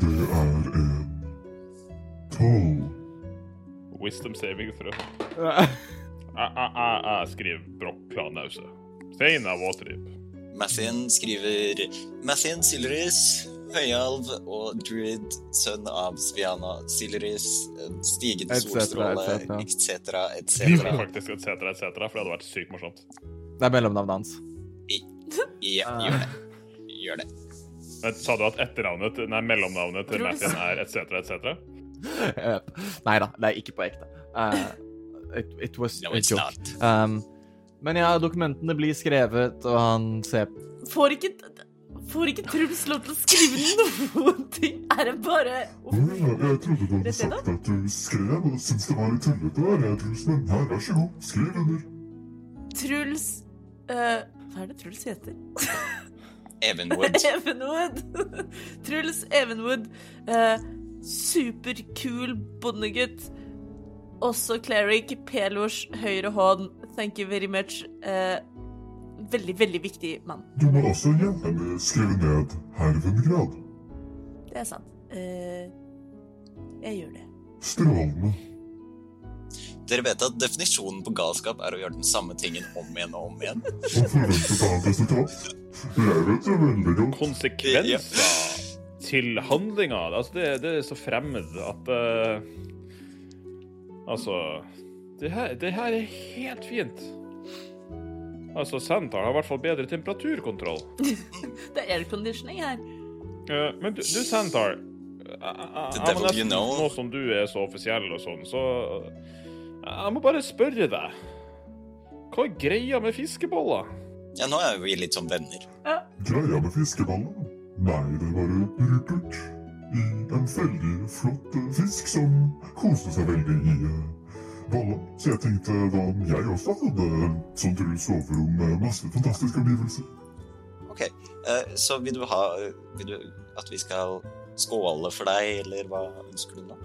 Det er en tolv.
Wisdom saving throw. Jeg, jeg, jeg, jeg skriver Broch Klanause. Stein av Waterdeep.
Mathien skriver Mathien Silris, høyalv og druid, sønn av Sviana Silris, stigende
Et
solstråle,
cetera,
etc.,
Skriver
etc.
faktisk et et cetera, for det hadde vært sykt morsomt.
Det er mellomnavnet hans.
Ja, gjør det. Gjør det.
Men sa du at etternavnet, nei, mellomnavnet til Mattin er et cetera, et cetera?
Yep. Nei da, det er ikke på ekte. Uh, it, it was
No,
a joke. Um, men ja, dokumentene blir skrevet, og han ser
Får ikke Får ikke Truls lov til å skrive noen ting? Er det bare
oh. jeg trodde du hadde sagt at du skrev og syntes det var litt tullete jeg, Truls, men her, vær så god, skriv under.
Truls eh, Hva er det Truls heter?
Evenwood.
Evenwood. Truls Evenwood. eh, superkul bondegutt. Også cleric, Pelors høyre hånd. Thank you very much. Eh, veldig, veldig viktig mann.
Du må også gjerne skrive ned hervengrad.
Det er sant. Eh, jeg gjør det.
Strålende.
Dere vet at definisjonen på galskap er å gjøre den samme tingen om igjen og om igjen.
Konsekvenser til handlinga. Altså, det, det er så fremmed at uh, Altså det her, det her er helt fint. Altså, Santar har i hvert fall bedre temperaturkontroll.
Det er airconditioning her.
Uh, men du, du Santar jeg- jeg- må
you know.
Nå som du er så offisiell og sånn, så eh, Jeg må bare spørre deg. Hva er greia med fiskeboller?
Ja, nå er vi litt som venner.
Greia med fiskeboller? Nei, det var Rupert. I en veldig flott eh, fisk som koste seg veldig i bolla. Så jeg tenkte hva om jeg også hadde sånt rundt soverom med masse fantastiske omgivelser?
Ok, eh, så vil du ha Vil du at vi skal skåle for deg, eller hva ønsker du nå?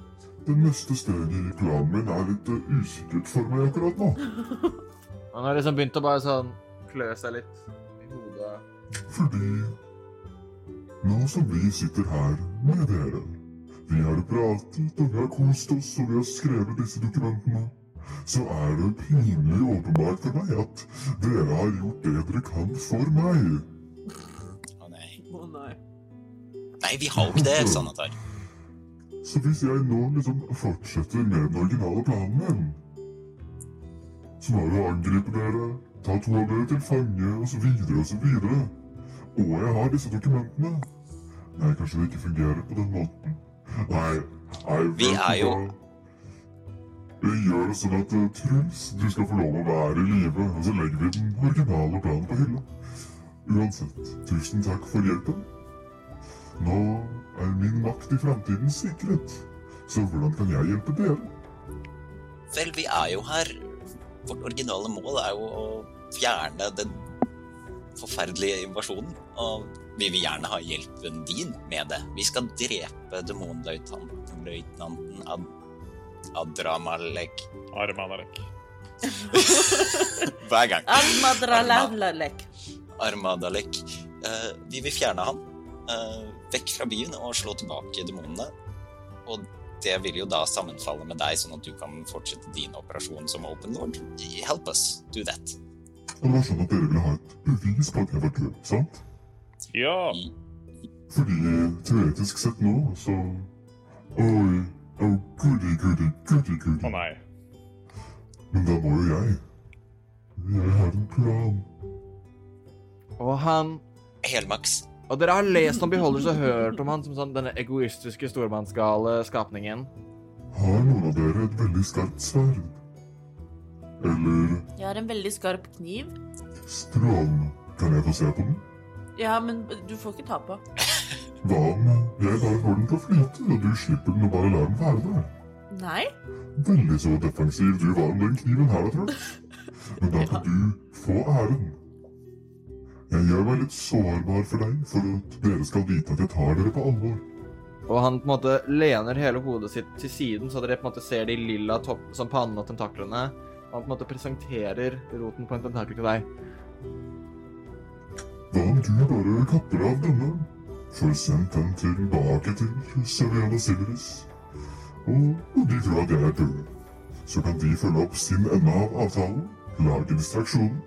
Det neste steget i planen min er litt eh, usikkert for meg akkurat nå.
Han har liksom begynt å bare sånn klø seg litt i hodet.
Fordi nå som vi sitter her med dere, vi har pratet og vi har kost oss og vi har skrevet disse dokumentene, så er det pinlig åpenbart for meg at dere har gjort det dere kan for meg.
Å nei.
Å nei.
Nei, vi har jo ikke det, Sanatar.
Så hvis jeg nå liksom fortsetter med den originale planen min, som er å angripe dere, ta to av dere til fange, og så videre og og jeg har disse dokumentene Nei, kanskje det ikke fungerer på den måten. Nei, nei
Vi er jo-
vi gjør det sånn at eh, Truls, du skal få lov å være i live, og så legger vi den originale planen på hylla. Uansett, tusen takk for hjelpen. Nå er min makt i framtiden sikret. Så hvordan kan jeg hjelpe dere?
Vel, vi er jo her. Vårt originale mål er jo å fjerne den forferdelige invasjonen. Og vi vil gjerne ha hjelpen din med det. Vi skal drepe demonløytnanten løytnanten Ad Adramalek
Armanalek.
hver gang.
Armadralalek.
Armadalek. Uh, vi vil fjerne han eh, vekk fra byen og slå tilbake demonene. Og det vil jo da sammenfalle med deg, sånn at du kan fortsette din operasjon som Open Lord. Help us do that.
Det var sånn at dere ville ha et bevis på at jeg var død, sant?
Ja.
Fordi teoretisk sett nå, så Oi, oh, goody, goody, goody, goody.
Å nei.
Men da må jo jeg. Jeg har en plan.
Og han
Helmaks.
Og dere har lest om Beholders og hørt om han som sånn denne egoistiske stormannsgale skapningen.
Har noen av dere et veldig skarpt sverd? Eller
Jeg har en veldig skarp kniv.
strålende? Kan jeg få se på den?
Ja, men du får ikke ta på.
Hva om jeg bare får den til å flyte, og du slipper den og bare lar den være der?
Nei.
Veldig så defensiv du var om den kniven her, jeg. Men da kan du få æren. Jeg gjør meg litt sårbar for deg, for at dere skal vite at jeg tar dere på alvor.
Og han på en måte lener hele hodet sitt til siden, så dere på en måte ser de lilla topp, som pannen og tentaklene. Og han på en måte presenterer roten på en tentakel til deg.
Hva om du bare kapper av denne? Får sendt den tilbake til Seriana Silveris. Og, og de tror at jeg er død. Så kan de følge opp sin ende av avtalen, lage distraksjonen.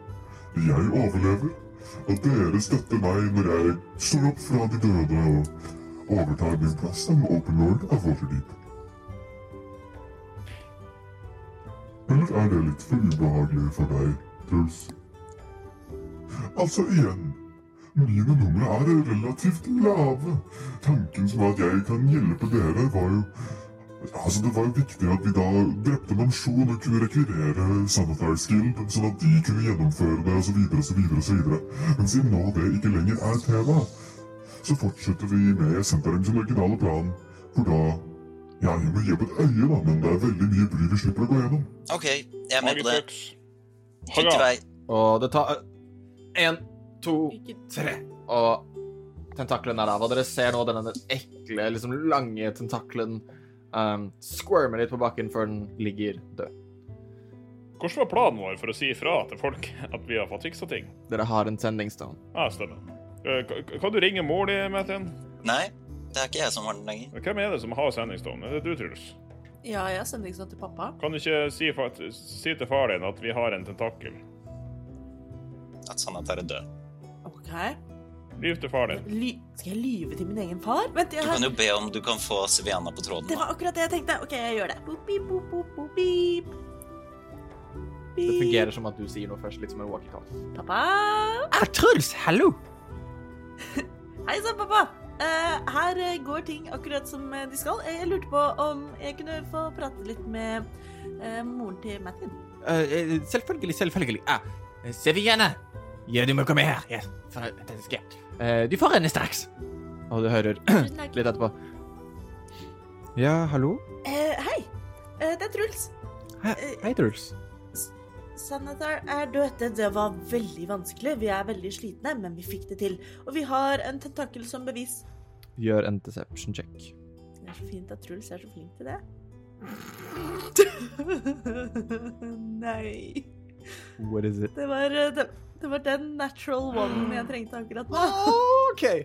Jeg overlever, og dere støtter meg når jeg står opp fra de døde og overtar min plass som open lord av Waterdeep. Eller er det litt for ubehagelig for deg, Truls? Altså igjen, mine numre er relativt lave. Tanken som at jeg kan hjelpe dere, var jo Altså, Det var jo viktig at vi da drepte Mansjon og kunne rekvirere Sanitars Guild, sånn at de kunne gjennomføre det, osv., osv., osv. Men siden nå det ikke lenger er tema, så fortsetter vi med Sentarum sin originale plan, hvor da Ja, jeg må gi opp et øye, da, men det er veldig mye bry vi slipper å gå gjennom.
OK, jeg er med på det. Fint i vei.
Og det tar én, to,
Ikke
tre. Og tentaklene er av. Og dere ser nå denne ekle, liksom lange tentakelen um, squirmer litt på bakken før den ligger død.
Hvordan var planen vår for å si ifra til folk at vi har fått fiksa ting?
Dere har en sending stone.
Ja, stemmer. Eh, Kan du ringe mor di, Mathien?
Nei, det er ikke jeg som har den lenger.
Hvem er det som har sending stone? Er det du, Truls?
Ja, jeg sender ikke stone til pappa.
Kan du ikke si, si til far din at vi har en tentakel?
At Sanatar er død.
OK.
Lyv til far din.
Ly skal jeg lyve til min egen far? Vent, jeg
Du kan jo be om du kan få Siviana på tråden.
Det
da.
var akkurat det jeg tenkte. OK, jeg gjør det. Boop, beep, boop, boop, boop, beep.
Det fungerer som at du sier noe først, litt som en walkietalkie.
Pappa?
Er Truls, hallo!
Hei sann, pappa. Uh, her eh, går ting akkurat som eh, de skal. Jeg lurte på om jeg kunne få prate litt med uh, moren til Mattin.
Uh, selvfølgelig, selvfølgelig. Ah, Seviana! Ja, du må komme her. Ja, for det skal Eh, Du får henne straks. Og du hører litt etterpå. Ja, hallo?
Eh, hei. Eh, det er Truls.
Hei, hei Truls.
Senator, er død. Det- Det var veldig vanskelig. Vi er veldig slitne, men vi fikk det til. Og vi har en tentakel som bevis.
Gjør en deception check.
Det er så fint at Truls er så flink til det. Nei.
What is it?
Det var, eh, det, det var den natural one jeg trengte akkurat nå.
OK.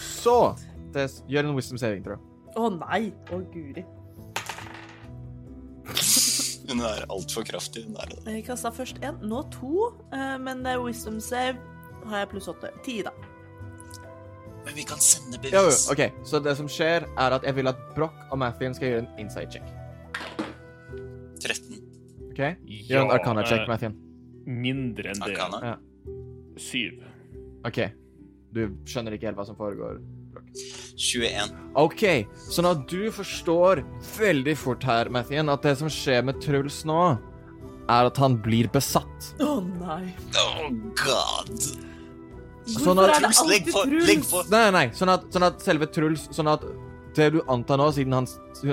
Så det, Gjør en wisdom saving, tror jeg.
Å nei. Å guri.
Hun er altfor kraftig. Hun er det.
Jeg kasta først én, nå to. eh, Men wisdom save har jeg pluss åtte. Ti, da.
Men vi kan sende bevis.
Jo, jo, OK. Så det som skjer, er at jeg vil at Broch og Mathien skal gjøre en inside check.
13.
OK? Gjør en arcana check,
eh,
Mathien.
Mindre enn det.
Arkana.
Syv.
OK. Du skjønner ikke helt hva som foregår.
21.
OK, sånn at du forstår veldig fort her, Mathien, at det som skjer med Truls nå, er at han blir besatt.
Å nei.
Oh god.
Sånn
Hvorfor
at-
er det
alltid legg på,
Truls?
legg på.
Nei, nei. Sånn at, sånn at selve Truls Sånn at det du antar nå, siden han,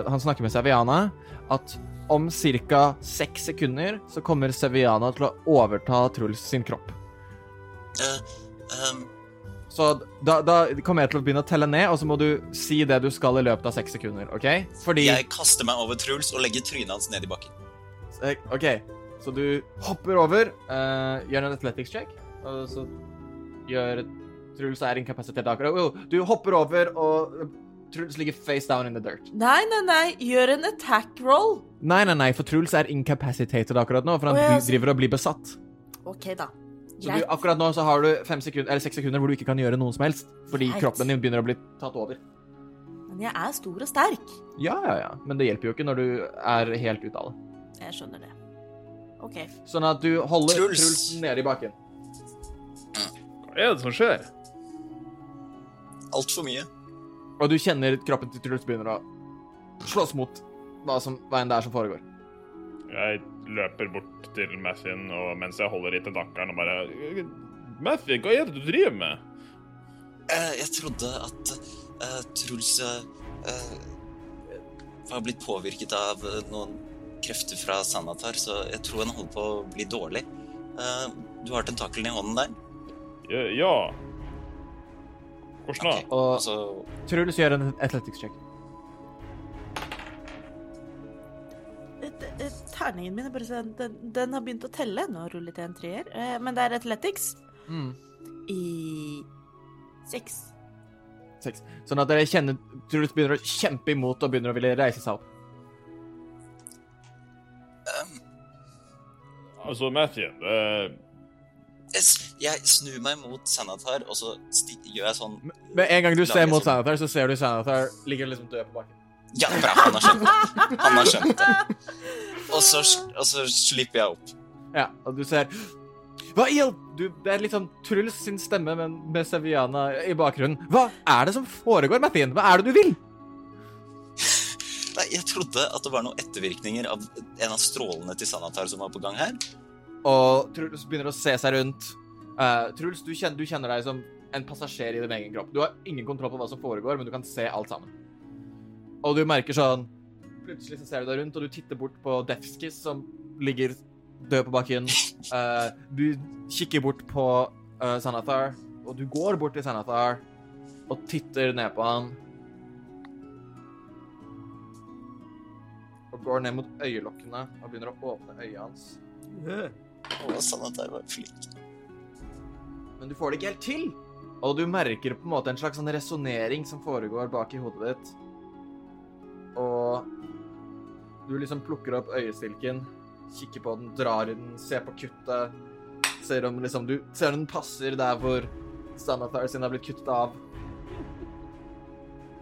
han snakker med Seviana, at om ca. seks sekunder så kommer Seviana til å overta Truls sin kropp.
Uh, um.
Så da, da kommer jeg til å begynne å telle ned, og så må du si det du skal i løpet av seks sekunder, OK? Fordi
jeg kaster meg over Truls og legger trynet hans ned i bakken.
Eh, OK, så du hopper over, uh, gjør en athletics check, og så gjør Truls er inkapasitert akkurat. Du hopper over, og Truls ligger face down in the dirt.
Nei, nei, nei. Gjør en attack roll.
Nei, nei, nei, for Truls er incapacitated akkurat nå, for han
Å, ja, så-
driver og blir besatt.
OK, da.
Så du, akkurat nå så har du fem sekunder, eller seks sekunder hvor du ikke kan gjøre noen som helst, fordi
Greit.
kroppen din begynner å bli tatt over.
Men jeg er stor og sterk.
Ja, ja, ja, men det hjelper jo ikke når du er helt ute av det.
Jeg skjønner det. OK.
Sånn at du holder
Truls.
Truls nede i bakken.
Hva er det som skjer?
Altfor mye.
Og du kjenner kroppen til Truls begynner å slåss mot hva, som, veien det er som foregår.
Jeg løper bort til Mathien og mens jeg holder i tentakkelen og bare Mathien, hva er det du driver med?
Eh, jeg trodde at uh, Truls eh, eh, var blitt påvirket av noen krefter fra Sanatar, så jeg tror han holder på å bli dårlig. Eh, du har tentakelen i hånden der.
Ja, Ja.
Hvordan da?
Okay,
Og
Altså,
Truls gjør en athletics check.
Et- et- Terningen min er bare sånn den, den har begynt å telle. Nå rullet jeg en treer. Eh, Men det er athletics
Mm.
i seks.
Seks. Sånn at dere kjenner Truls begynner å kjempe imot og begynner å ville reise seg opp.
Altså, Matthew eh,
jeg, snur meg mot Sanatar, og så gjør jeg sånn
Med en gang du ser mot
sånn-
Sanatar, så ser du Sanatar ligger liksom død på bakken.
Ja, bra, han har skjønt det. Han har skjønt det. Og så, og så slipper jeg opp.
Ja, og du ser Hva i all du, Det er litt sånn Truls sin stemme, men med Seviana i bakgrunnen. Hva er det som foregår, Mathien? Hva er det du vil?
Nei, jeg trodde at det var noen ettervirkninger av en av strålene til Sanatar som var på gang her.
Og Truls begynner å se seg rundt. Uh, Truls, du kjenner, du kjenner deg som en passasjer i din egen kropp. Du har ingen kontroll på hva som foregår, men du kan se alt sammen. Og du merker sånn Plutselig så ser du deg rundt, og du titter bort på Defskis, som ligger død på bakken. Uh, du kikker bort på uh, Sanathar, og du går bort til Sanathar og titter ned på han. Og går ned mot øyelokkene og begynner å åpne øyet hans.
Og Sanatar var flink.
men du får det ikke helt til. Og du merker på en måte en slags sånn resonnering som foregår bak i hodet ditt. Og du liksom plukker opp øyestilken, kikker på den, drar i den, ser på kuttet. Ser om liksom Du ser om den passer der hvor Sanathar sin har blitt kuttet av.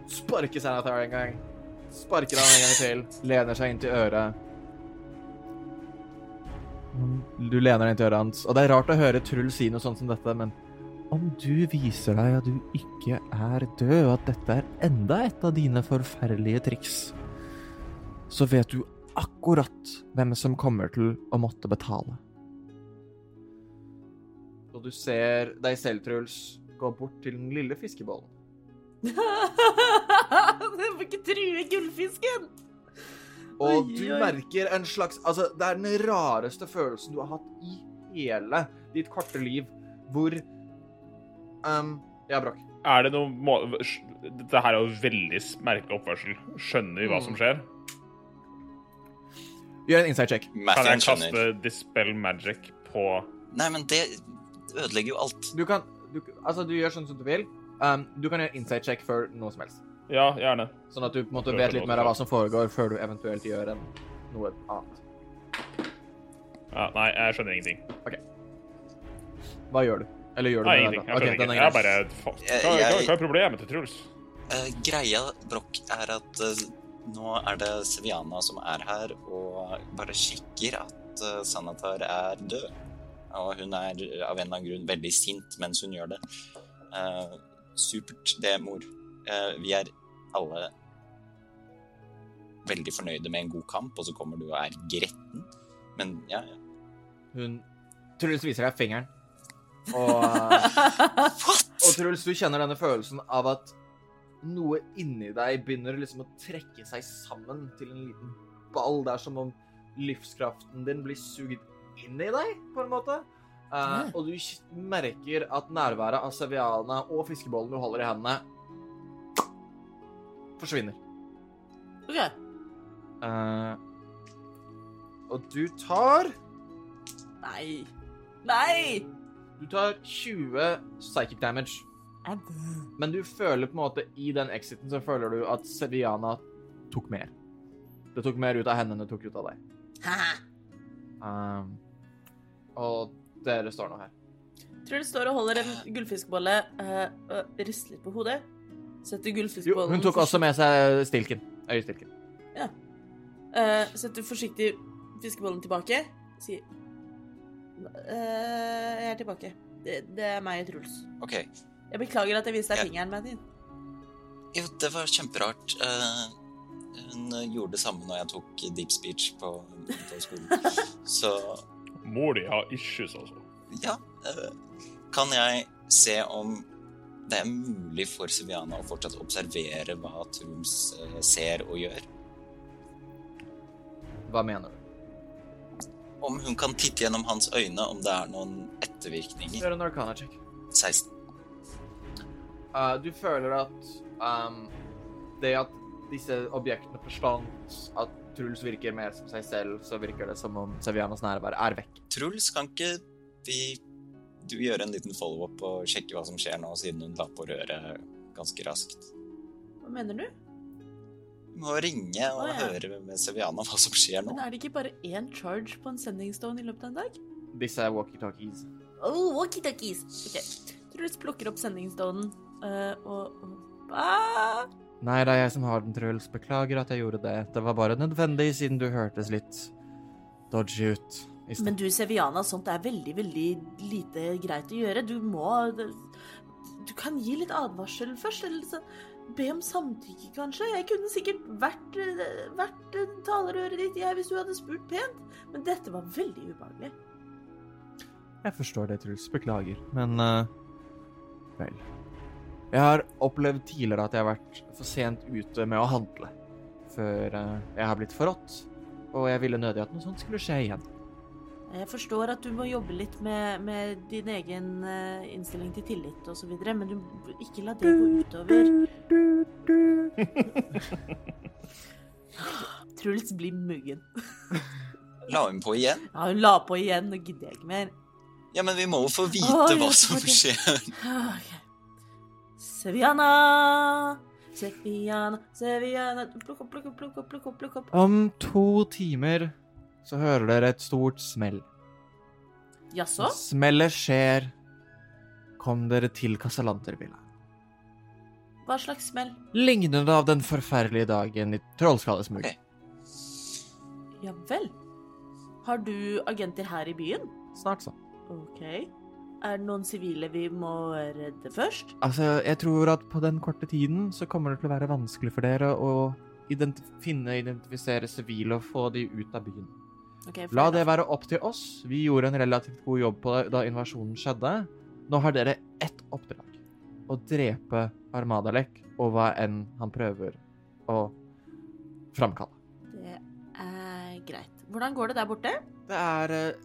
Sparker Sanathar en gang. Sparker han en gang til. Lener seg inn til øret. Du lener deg til øret hans, og det er rart å høre Truls si noe sånt som dette, men om du viser deg at du ikke er død, og at dette er enda et av dine forferdelige triks, så vet du akkurat hvem som kommer til å måtte betale. Og du ser deg selv, Truls, gå bort til den lille fiskebollen.
Du får ikke true gullfisken!
Og
Oi,
du
oi.
merker en slags Altså, det er den rareste følelsen du har hatt i hele ditt korte liv, hvor um, Ja, Brokk.
Er det noe må... Dette her er jo veldig merkelig oppførsel. Skjønner vi hva som skjer?
Gjør en inside check.
Kan jeg
skjønner.
kaste Dispel Magic på
Nei, men det ødelegger jo alt.
Du kan du, Altså, du gjør sånn som du vil. Um, du kan gjøre inside check før noe som helst.
Ja, gjerne.
Sånn at du på en måte vet litt mer av hva som foregår, før du eventuelt gjør en, noe annet.
Ja, nei, jeg skjønner ingenting. OK.
Hva gjør du? Eller gjør du
Nei,
noe
ingenting. Jeg skjønner okay,
ingenting.
Jeg bare hva, hva, hva er problemet til Truls?
Uh, greia, Brokk, er at uh, nå er det Seviana som er her og bare sjekker at uh, Sanatar er død. Og hun er av en eller annen grunn veldig sint mens hun gjør det. Eh, supert, det, mor. Eh, vi er alle veldig fornøyde med en god kamp, og så kommer du og er gretten. Men ja, ja.
Hun Truls viser deg fingeren. Og, uh, og Truls, du kjenner denne følelsen av at noe inni deg begynner liksom å trekke seg sammen til en liten ball. Det er som om livskraften din blir sugd inn i deg, på en måte. Uh, og du merker at nærværet av Seviana og fiskebollen du holder i hendene, forsvinner.
OK.
Uh, og du tar
Nei. Nei!
Du tar 20 psychic damage. Men du føler på en måte i den exiten så føler du at Seviana tok mer. Det tok mer ut av henne enn det tok ut av deg. Um, og dere står nå her.
Tror det står og holder en gullfiskbolle uh, og rister litt på hodet. Setter
gullfisk
på den.
hun tok også med seg stilken. Øyestilken.
Eh, setter forsiktig fiskebollen tilbake. Sier uh, Jeg er tilbake. Det, det er meg og Truls.
OK.
Jeg beklager at jeg viste deg
jeg...
fingeren, din
Jo, det var kjemperart. Uh... hun gjorde det samme når jeg tok deep speech på, på skolen. Så
Mor di har issues, altså.
ja. eh, kan jeg se om det er mulig for Siviana å fortsatt observere hva Truls eh, ser og gjør?
Hva mener du?
Om hun kan titte gjennom hans øyne om det er noen ettervirkninger?
Gjør en arcana check.
16.
Uh, du føler at um, det at disse objektene forsvant, at Truls virker mer som seg selv, så virker det som om Sevianas nærvær er vekk.
Truls, kan ikke vi du gjøre en liten follow-up og sjekke hva som skjer nå, siden hun la på røret ganske raskt?
Hva mener du?
Du må ringe og
ah, ja.
høre med Seviana hva som skjer nå.
Men er det ikke bare én charge på en sendingstone i løpet av en dag?
Disse er walkietalkies.
Oh, walkie-talkies. Ok. Truls plukker opp sending stonen eh, og, og ah!
Nei, det er jeg som har den, Truls. Beklager at jeg gjorde det. Det var bare nødvendig, siden du hørtes litt dodgy ut.
Men du, Seviana, sånt er veldig, veldig lite greit å gjøre. Du må Du kan gi litt advarsel først, eller så be om samtykke, kanskje. Jeg kunne sikkert vært, vært talerøret ditt, jeg, hvis du hadde spurt pent. Men dette var veldig ubehagelig.
Jeg forstår det, Truls. Beklager. Men uh, vel. Jeg har opplevd tidligere at jeg har vært for sent ute med å handle. Før uh, jeg har blitt forrådt. Og jeg ville nødig at noe sånt skulle skje igjen.
Jeg forstår at du må jobbe litt med, med din egen eh, innstilling til tillit osv., men du ikke la det gå utover Truls blir muggen.
La hun på igjen?
Ja, hun la på igjen, nå gidder jeg ikke mer.
Ja, men vi må jo få vite
oh,
hva som
okay.
skjer.
Okay. Seviana, Seviana, Seviana Plukk opp, plukk opp, plukk opp, plukk opp. plukk opp.
Om to timer så hører dere et stort smell.
Jaså?
Smellet skjer. Kom dere til Casalantervilla.
Hva slags smell?
Lignende av den forferdelige dagen i Trollskallesmug.
Okay.
Ja vel. Har du agenter her i byen?
Snart så.
Ok. Er det noen sivile vi må redde først?
Altså, jeg tror at på den korte tiden så kommer det til å være vanskelig for dere å identif finne, identifisere sivile og få de ut av byen.
Ok, fair
La det være opp til oss. Vi gjorde en relativt god jobb på det da invasjonen skjedde. Nå har dere ett oppdrag. Å drepe Armadalek og hva enn han prøver å framkalle.
Det er greit. Hvordan går det der borte?
Det er uh,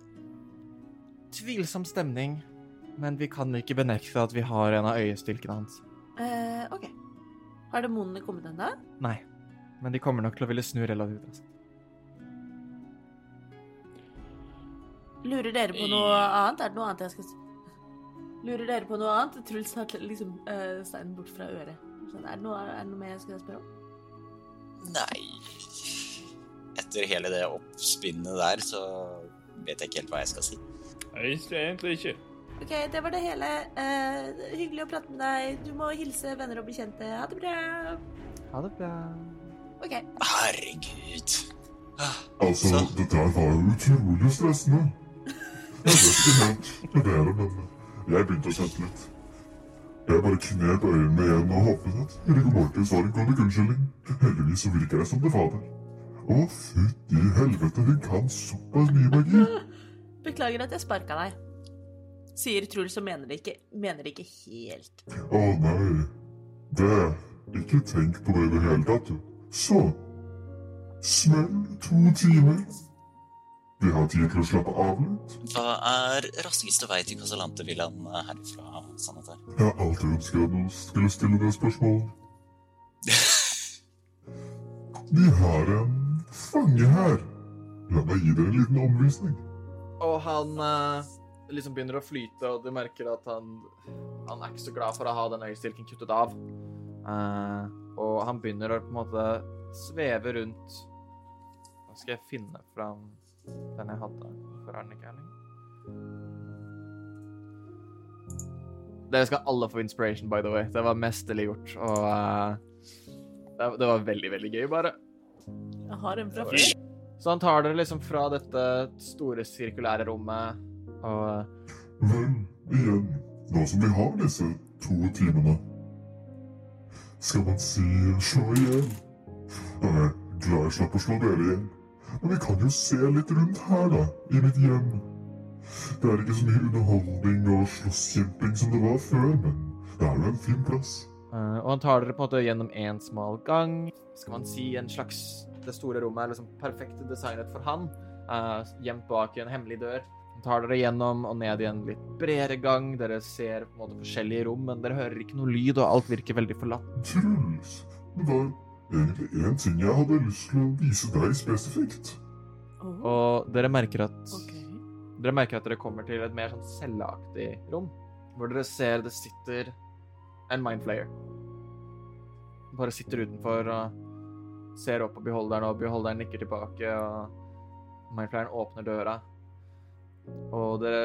tvilsom stemning, men vi kan ikke benekte at vi har en av øyestilkene hans.
Uh, ok. Har demonene kommet ennå?
Nei, men de kommer nok til å ville snu relativt raskt.
Lurer dere på noe annet? Er det noe annet jeg skal? Lurer dere på noe annet? Truls har liksom uh, steinen bort fra øret. Sånn, er, det noe, er det noe mer jeg skal spørre om?
Nei Etter hele det oppspinnet der, så vet jeg ikke helt hva jeg skal si.
Nei, egentlig ikke.
Ok, det var det hele. Uh, hyggelig å prate med deg. Du må hilse venner og bekjente. Ha det bra.
Ha det bra.
Ok.
Herregud. Ah,
Altså,
Så.
dette var jo utrolig stressende. Jeg vet ikke helt med dere, men jeg begynte å svette litt. Jeg bare knep øynene igjen og håpet at Riggo Mortis var en god unnskyldning. Heldigvis så virker jeg som det fader. Å, fytti helvete, hun kan såpass mye magi.
Beklager at jeg sparka deg. Sier Truls og mener det ikke, mener det ikke helt.
Å nei, det Ikke tenk på det i det hele tatt, du. Så Smell to timer. Vi har tid til å slappe av litt.
Hva er raskeste vei til Casalantevillaen herfra, Sanatar?
Jeg har alltid ønsket at du skulle stille det spørsmålet. Vi har en fange her. La meg gi dere en liten omvisning.
Og han eh, liksom begynner å flyte, og du merker at han, han er ikke så glad for å ha den øyestilken kuttet av. Eh, og han begynner å på en måte sveve rundt Nå skal jeg finne fram den jeg hadde. For Annika, ikke? Dere skal alle få inspiration, by the way. Det var mesterlig gjort, og uh, det, det var veldig, veldig gøy, bare.
Jeg har en fra før.
Så han tar dere liksom fra dette store sirkulære rommet, og
Vel, igjen, nå som vi har disse to timene Skal man si slå i hjel? Jeg er glad jeg slapp å slå dere i hjel. Men vi kan jo se litt rundt her, da, i mitt hjem. Det er ikke så mye underholdning og slåsskjemping som det var før, men det er jo en fin plass.
Uh, og han tar dere på en måte gjennom en smal gang. Skal man si en slags Det store rommet er liksom perfekt designet for han. Uh, gjemt bak en hemmelig dør tar dere gjennom og ned i en litt bredere gang. Dere ser på en måte forskjellige rom, men dere hører ikke noe lyd, og alt virker veldig forlatt.
Truls, det var egentlig én ting jeg hadde lyst til å vise deg spesifikt.
Oh,
Og dere merker at
okay.
Dere merker at dere kommer til et mer sånn celleaktig rom, hvor dere ser det sitter en mindflayer. Bare sitter utenfor og ser opp på beholderen, og beholderen nikker tilbake, og mindflayeren åpner døra. Og dere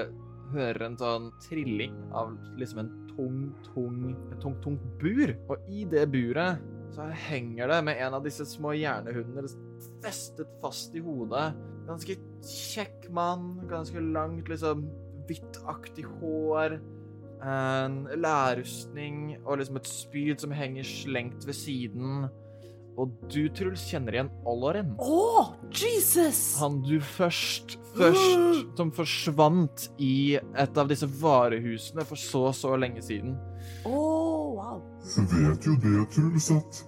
hører en sånn trilling av liksom en tung, tung, et tungt, tungt bur. Og i det buret så henger det med en av disse små hjernehundene festet fast i hodet. Ganske kjekk mann, ganske langt, liksom hvittaktig hår. En lærrustning og liksom et spyd som henger slengt ved siden. Og du, Truls, kjenner igjen Olloren.
Oh, Jesus!
Han du først, først som forsvant i et av disse varehusene for så, så lenge siden.
Å, wow.
Vet jo det, Truls, at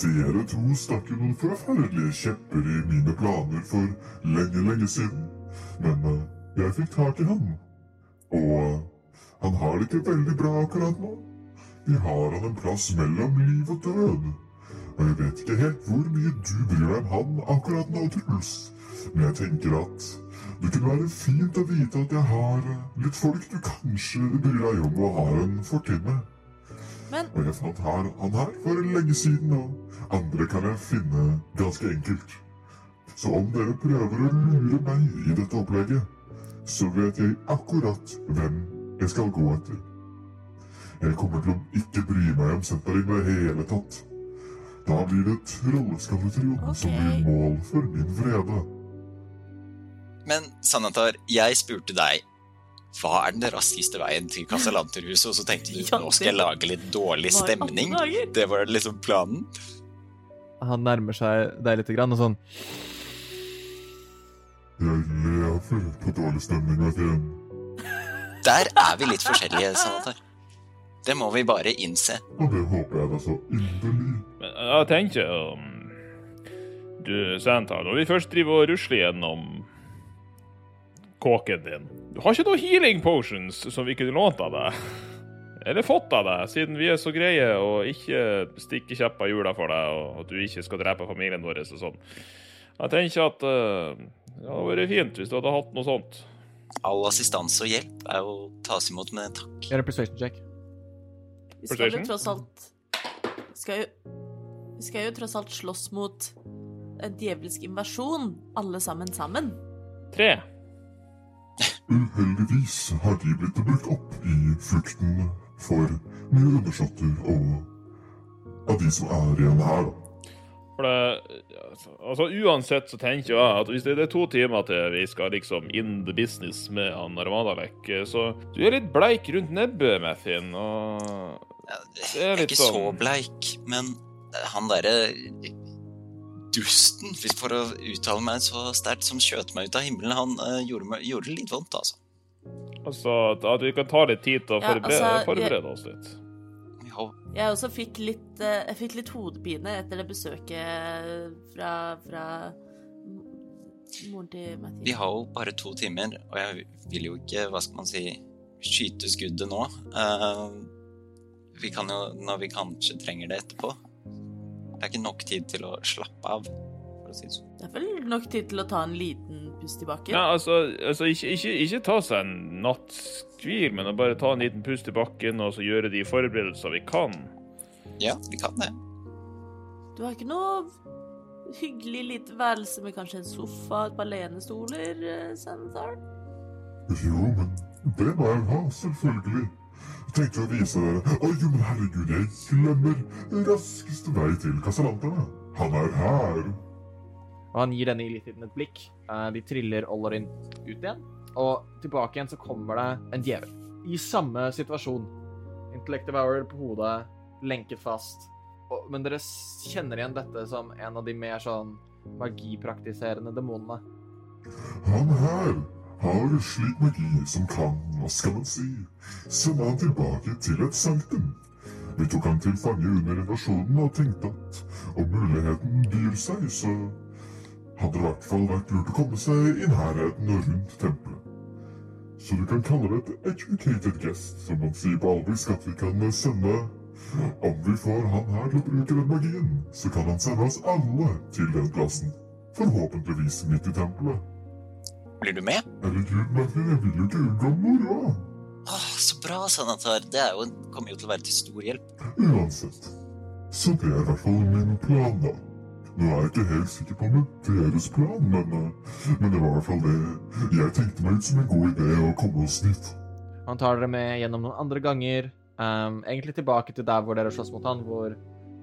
dere to stakk jo noen forferdelige kjepper i mine planer for lenge, lenge siden. Men uh, jeg fikk tak i han. Og uh, han har det ikke veldig bra akkurat nå. Vi har han en plass mellom liv og død. Og jeg vet ikke helt hvor mye du bryr deg om han akkurat nå, Truls. Men jeg tenker at det kunne være fint å vite at jeg har eh, litt folk du kanskje bryr deg om og har en fortid med.
Men
Og jeg fant her, han her for lenge siden, og andre kan jeg finne ganske enkelt. Så om dere prøver å lure meg i dette opplegget, så vet jeg akkurat hvem jeg skal gå etter. Jeg kommer til å ikke bry meg om Sentarin i det hele tatt. Da blir det Trollskalletrioen som blir mål for min vrede.
Men Sanatar, jeg spurte deg hva er den raskeste veien til Casalanterhuset, og så tenkte du nå skal jeg lage litt dårlig stemning. Det var liksom planen.
Han nærmer seg deg litt, grann, og sånn
Jeg lever på dårlig stemning, vet.
Der er vi litt forskjellige, Sanatar. Det må vi bare innse.
Og det håper jeg da så inderlig.
Men jeg tenker um, Du, Santa, når vi først driver og rusler gjennom kåken din Du har ikke noe healing potions som vi kunne lånt av deg? Eller fått av deg, siden vi er så greie og ikke stikker kjepper i hjula for deg, og at du ikke skal drepe familien vår og sånn. Jeg tenker at uh, det hadde vært fint hvis du hadde hatt noe sånt.
All assistanse og hjelp er jo tas imot med takk.
Gjør en persuasion check.
Vi skal jo tross alt vi skal jo, vi skal jo tross alt slåss mot en djevelsk invasjon, alle sammen sammen.
Tre.
Uheldigvis har de blitt brukt opp i frukten for mye undersåtter og av de som er igjen her, da.
For det, altså, altså Uansett så tenker jeg at hvis det er to timer til vi skal liksom in the business med han Armadalek, så du er litt bleik rundt nebbet, Mathien, og Det er
Jeg er
litt
ikke så
sånn-
bleik, men han derre dusten, for å uttale meg så sterkt, som skjøt meg ut av himmelen, han uh, gjorde, meg, gjorde det litt vondt, altså.
altså at, vi kan ta litt tid til å
Ja,
forberede,
altså,
forberede oss litt.
Jo,
Jeg også fikk litt, eh, jeg fikk litt hodepine etter det besøket fra, fra moren til Mathias.
vi har jo bare to timer, og jeg vil jo ikke, hva skal man si, skyte skuddet nå. Uh, vi kan jo, når vi kanskje trenger det etterpå. Det er ikke nok tid til å slappe av, for å si det sånn.
Det er vel nok tid til å ta en liten pust i bakken.
Ja, altså, altså ikke, ikke, ikke ta seg en natts hvil, men å bare ta en liten pust i bakken og så gjøre de forberedelser vi kan.
Ja, vi kan det.
Du har ikke noe hyggelig lite værelse med kanskje en sofa, et par lenestoler, eh,
Jo, men det må jeg ha, selvfølgelig. Tenkte å vise dere Oi, men herregud, jeg glemmer raskeste vei til Casalanterne. Han er her.
Og han gir denne elitiden et blikk. Eh, De triller Ollorin ut igjen, og tilbake igjen så kommer det en djevel. I samme situasjon. Intellective Hour på hodet, lenket fast. Men dere kjenner igjen dette som en av de mer sånn magipraktiserende demonene.
Han her har slik magi som kan, hva skal man si, sende han tilbake til et sanktum. Vi tok han til fange under invasjonen og tenkte at om muligheten byr seg, så hadde det i hvert fall vært lurt å komme seg i nærheten og rundt tempelet. Så du kan kalle det et educated guest, som man sier på albisk at vi kan sende. Om vi får han her til å bruke den magien, så kan han sende oss alle til den plassen. Forhåpentligvis midt i tempelet.
Blir du med?
Herregud, Martin, jeg vil jo ikke unngå moroa.
Åh, så bra, senator. Det er jo, kommer jo til å være til stor hjelp.
Uansett. Så det er i hvert fall min plan, da. Nå er jeg ikke helt sikker på med deres plan, men, eh, men det var i hvert fall det jeg tenkte meg ut som en god idé å komme oss dit.
Han tar dere med gjennom noen andre ganger. um, egentlig tilbake til der hvor dere slåss mot han, hvor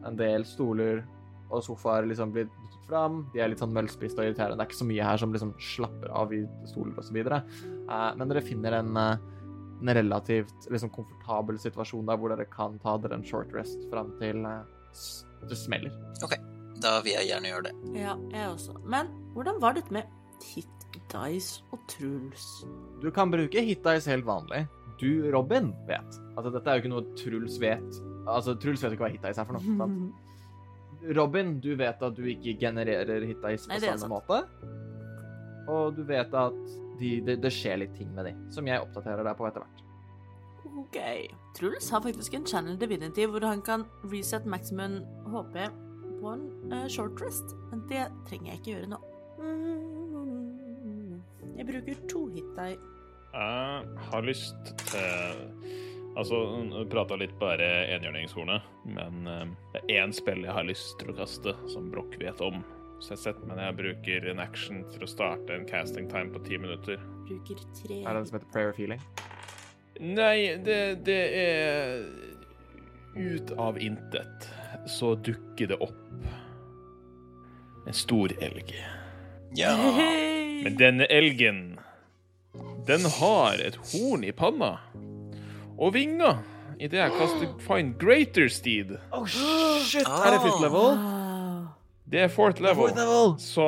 en del stoler og sofaer liksom blir fram. De er litt sånn møllspiste og irriterende. Det er ikke så mye her som liksom slapper av i stoler osv. Uh, men dere finner en, eh, en relativt liksom komfortabel situasjon der hvor dere kan ta dere en short rest fram til eh, det smeller. OK.
Da vil jeg gjerne gjøre det.
Ja, jeg også. Men hvordan var dette med hit dice og Truls?
Du kan bruke hit dice helt vanlig. Du, Robin, vet. Altså, dette er jo ikke noe Truls vet. Altså, Truls vet ikke hva hit dice er for noe. sant? Robin, du vet at du ikke genererer hit dice på
Nei,
samme måte. Og du vet at de, det, det skjer litt ting med de, som jeg oppdaterer deg på etter hvert.
Ok. Truls har faktisk en channel divinity hvor han kan reset maximum HP på en uh, short rest, men det trenger jeg ikke gjøre nå. Jeg bruker to hit.
Jeg har lyst til Altså, prata litt bare enhjørningshornet, men eh, det er én spill jeg har lyst til å kaste, som Broch vet om. Så jeg setter meg ned og bruker en action til å starte en casting time på ti minutter.
Bruker tre
Er det den som heter prayer feeling?
Nei, det, det er Ut av intet så dukker det opp en stor elg.
Ja.
Men denne elgen, den har et horn i panna. Og vinger. Idet jeg kaster Find Greater Steed.
Oh, shit!
Ah.
Er det fifth level?
Det er fourth level.
Fourth level!
Så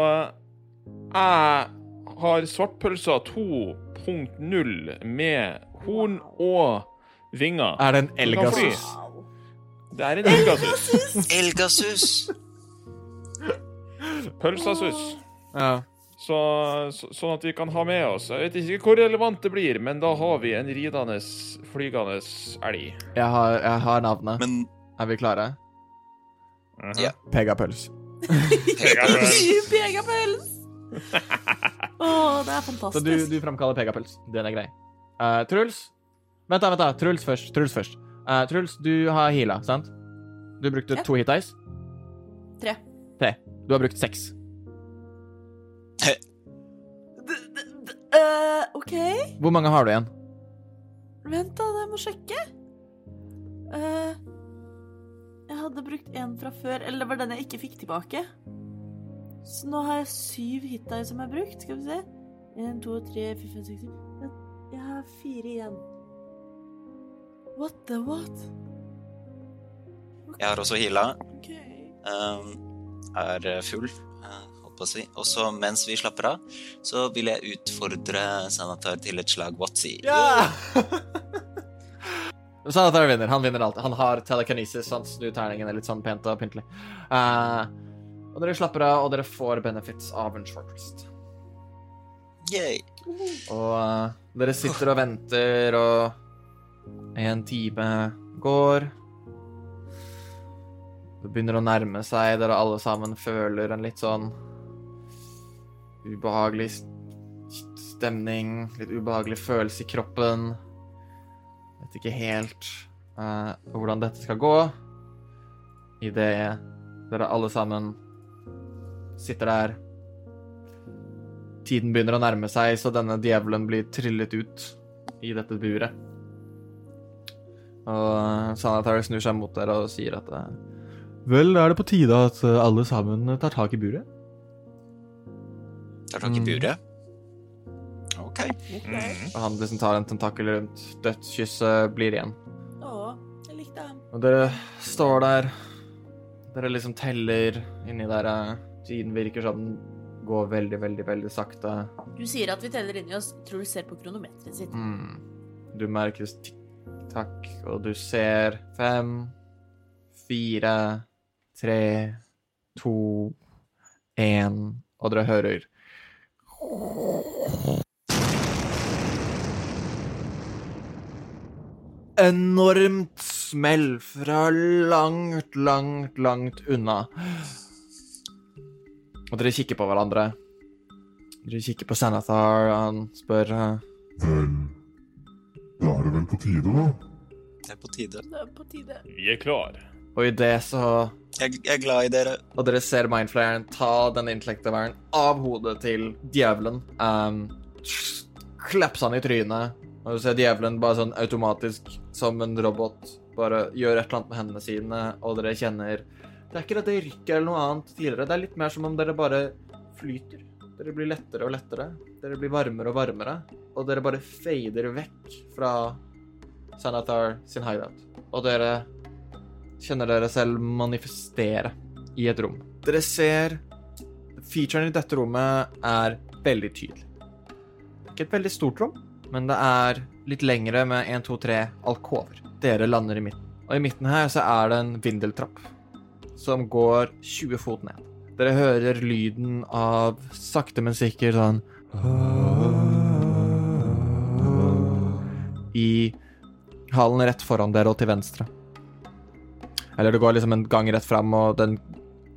jeg har svartpølsa 2.0 med horn og vinger.
Er det en elgasus?
Det er en elgasus.
Elgasus!
Pølsasus.
Ja.
Så, så, sånn at vi kan ha med oss Jeg vet ikke hvor relevant det blir, men da har vi en ridende, flygende elg.
Jeg har, jeg har navnet.
Men
Er vi klare?
Mhm.
Ja.
Pegapøls.
Pegapøls.
Pegapels! Å, det er
Så du,
fantastisk.
du framkaller pegapøls. Den er grei. Uh, Truls? Vent, da, vent da. Truls først. Truls først. Uh, Truls, du har heala, sant? Du brukte
Ja.
to hit dice.
Tre.
Tre. Du har brukt seks.
Eh, OK.
Hvor mange har du igjen?
Vent, da. Jeg må sjekke. Eh, jeg hadde brukt én fra før, eller det var den jeg ikke fikk tilbake. Så nå har jeg syv hitdice som er brukt. Skal vi se. En, to, tre, fire, fem, seks, syv. Jeg har fire igjen. What the what?
jeg har også heala.
OK.
Um, er full, uh, holdt på å si. Og så mens vi slapper av, så vil jeg utfordre Sanatar til et slag Watsi.
Ja! Sanatar vinner. Han vinner alt. Han har telekinesis. Han snur terningene litt sånn pent og pyntelig. Uh, og dere slapper av, og dere får benefits av en short rest.
Yay!
Og uh, dere sitter og venter, og en time går. Det begynner å nærme seg. Dere alle sammen føler en litt sånn ubehagelig stemning, litt ubehagelig følelse i kroppen. Vet ikke helt uh, hvordan dette skal gå. Idet dere alle sammen sitter der. Tiden begynner å nærme seg, så denne djevelen blir trillet ut i dette buret. Og Sanatar snur seg mot dere og sier at eh, Vel, er det på tide at eh, alle sammen tar tak i buret?
Tar tak i
Mm.
buret. OK.
Mm.
Og han liksom tar en tentakel rundt dødskysset, blir igjen.
Å, jeg likte ham.
Og dere står der. Dere liksom teller inni der. Tiden virker sånn den går veldig, veldig, veldig sakte.
Du sier at vi teller inni oss. Tror du ser på kronometeret sitt.
Mm. Du merker tikk-takk, og du ser fem, fire, tre, to, én, og dere hører enormt smell fra langt, langt, langt unna. Og dere kikker på hverandre. Dere kikker på Sanathar, og han spør eh,
Vel, da er det vel på tide, da?
Det er på tide.
Det er på tide.
Vi er klar.
Og i det så
Jeg, jeg er glad i dere.
Og dere ser mindflayeren ta den intellekteveren av hodet til djevelen. Um, Klapse han i trynet. Og du ser djevelen bare sånn automatisk, som en robot, bare gjør et eller annet med hendene sine, og dere kjenner Det er ikke at det rykker eller noe annet tidligere, det er litt mer som om dere bare flyter. Dere blir lettere og lettere. Dere blir varmere og varmere. Og dere bare fader vekk fra Sanathar sin hideout. Og dere kjenner dere selv manifestere i et rom. Dere ser Featuren i dette rommet er veldig tydelig. Ikke et veldig stort rom, men det er litt lengre med 1, 2, 3 alkover. Dere lander i midten. Og i midten her så er det en vindeltrapp som går 20 fot ned. Dere hører lyden av sakte, men sikkert sånn I hallen rett foran dere og til venstre. Eller det går liksom en gang rett fram, og den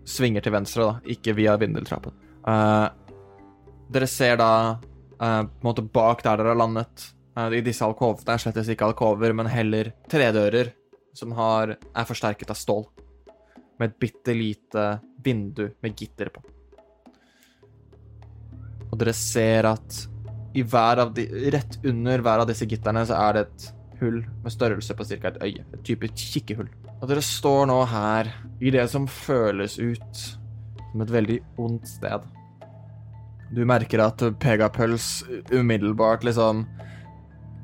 svinger til venstre, da, ikke via vindeltrappen. Uh, dere ser da uh, på en måte bak der dere har landet, Uh, i disse alkovene er slett ikke alkover, men heller tredører som har, er forsterket av stål. Med et bitte lite vindu med gitter på. Og dere ser at i hver av de, rett under hver av disse gitterne så er det et hull med størrelse på ca. et øye. Et type kikkehull. Og dere står nå her i det som føles ut som et veldig ondt sted. Du merker at Pegapøls umiddelbart liksom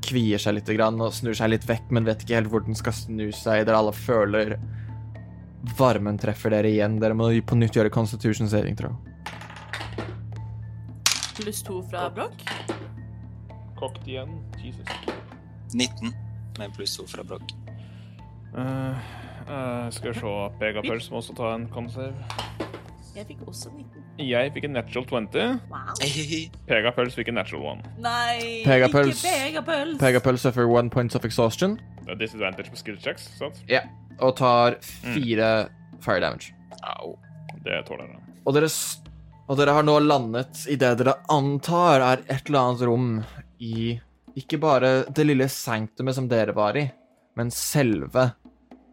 kvier seg litt grann og snur seg litt vekk, men vet ikke helt hvor den skal snu seg. Dere alle føler varmen treffer dere igjen. Dere må på nytt gjøre constitution saving, tror jeg.
Pluss to fra Broch.
Kokt igjen. Jesus.
19 med pluss to fra Brokk.
Eh, eh, skal vi se. Pegapels må også ta en con-save.
Jeg fikk også 19.
Jeg fikk en natural 20.
Wow.
Pegapels fikk en natural 1.
Nei,
Pegapels,
ikke Pegapels.
Pegapels suffer one point of exhaustion
Det er disadvantage på skill checks, sant? Ja.
og tar fire fire damage.
Au.
Det tåler jeg.
Og og dere har nå landet i det dere antar er et eller annet rom i ikke bare det lille sanktumet som dere var i, men selve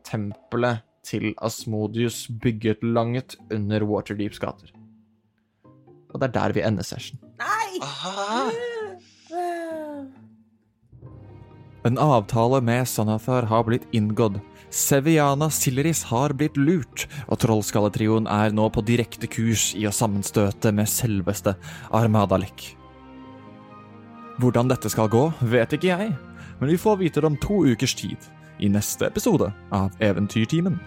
tempelet til Asmodius bygget langt under Waterdeeps gater. Og det er der vi ender session.
Nei!
Aha.
En avtale med Sanathar har blitt inngått. Seviana Silleris har blitt lurt, og Trollskalletrioen er nå på direkte kurs i å sammenstøte med selveste Armadalek. Hvordan dette skal gå, vet ikke jeg, men vi får vite det om to ukers tid, i neste episode av Eventyrtimen.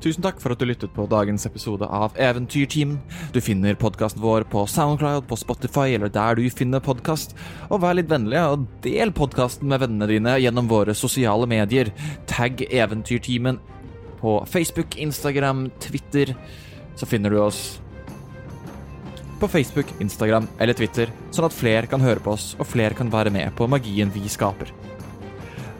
Tusen takk for at du lyttet på dagens episode av Eventyrteam. Du finner podkasten vår på Soundcloud, på Spotify eller der du finner podkast. Og vær litt vennlig og del podkasten med vennene dine gjennom våre sosiale medier. Tagg Eventyrteamen på Facebook, Instagram, Twitter. Så finner du oss på Facebook, Instagram eller Twitter, sånn at flere kan høre på oss og flere kan være med på magien vi skaper.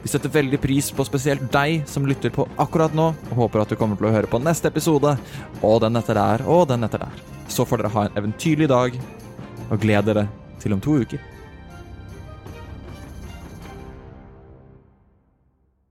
Vi setter veldig pris på spesielt deg som lytter på akkurat nå, og håper at du kommer til å høre på neste episode, og den etter der, og den etter der. Så får dere ha en eventyrlig dag, og gled dere til om to uker.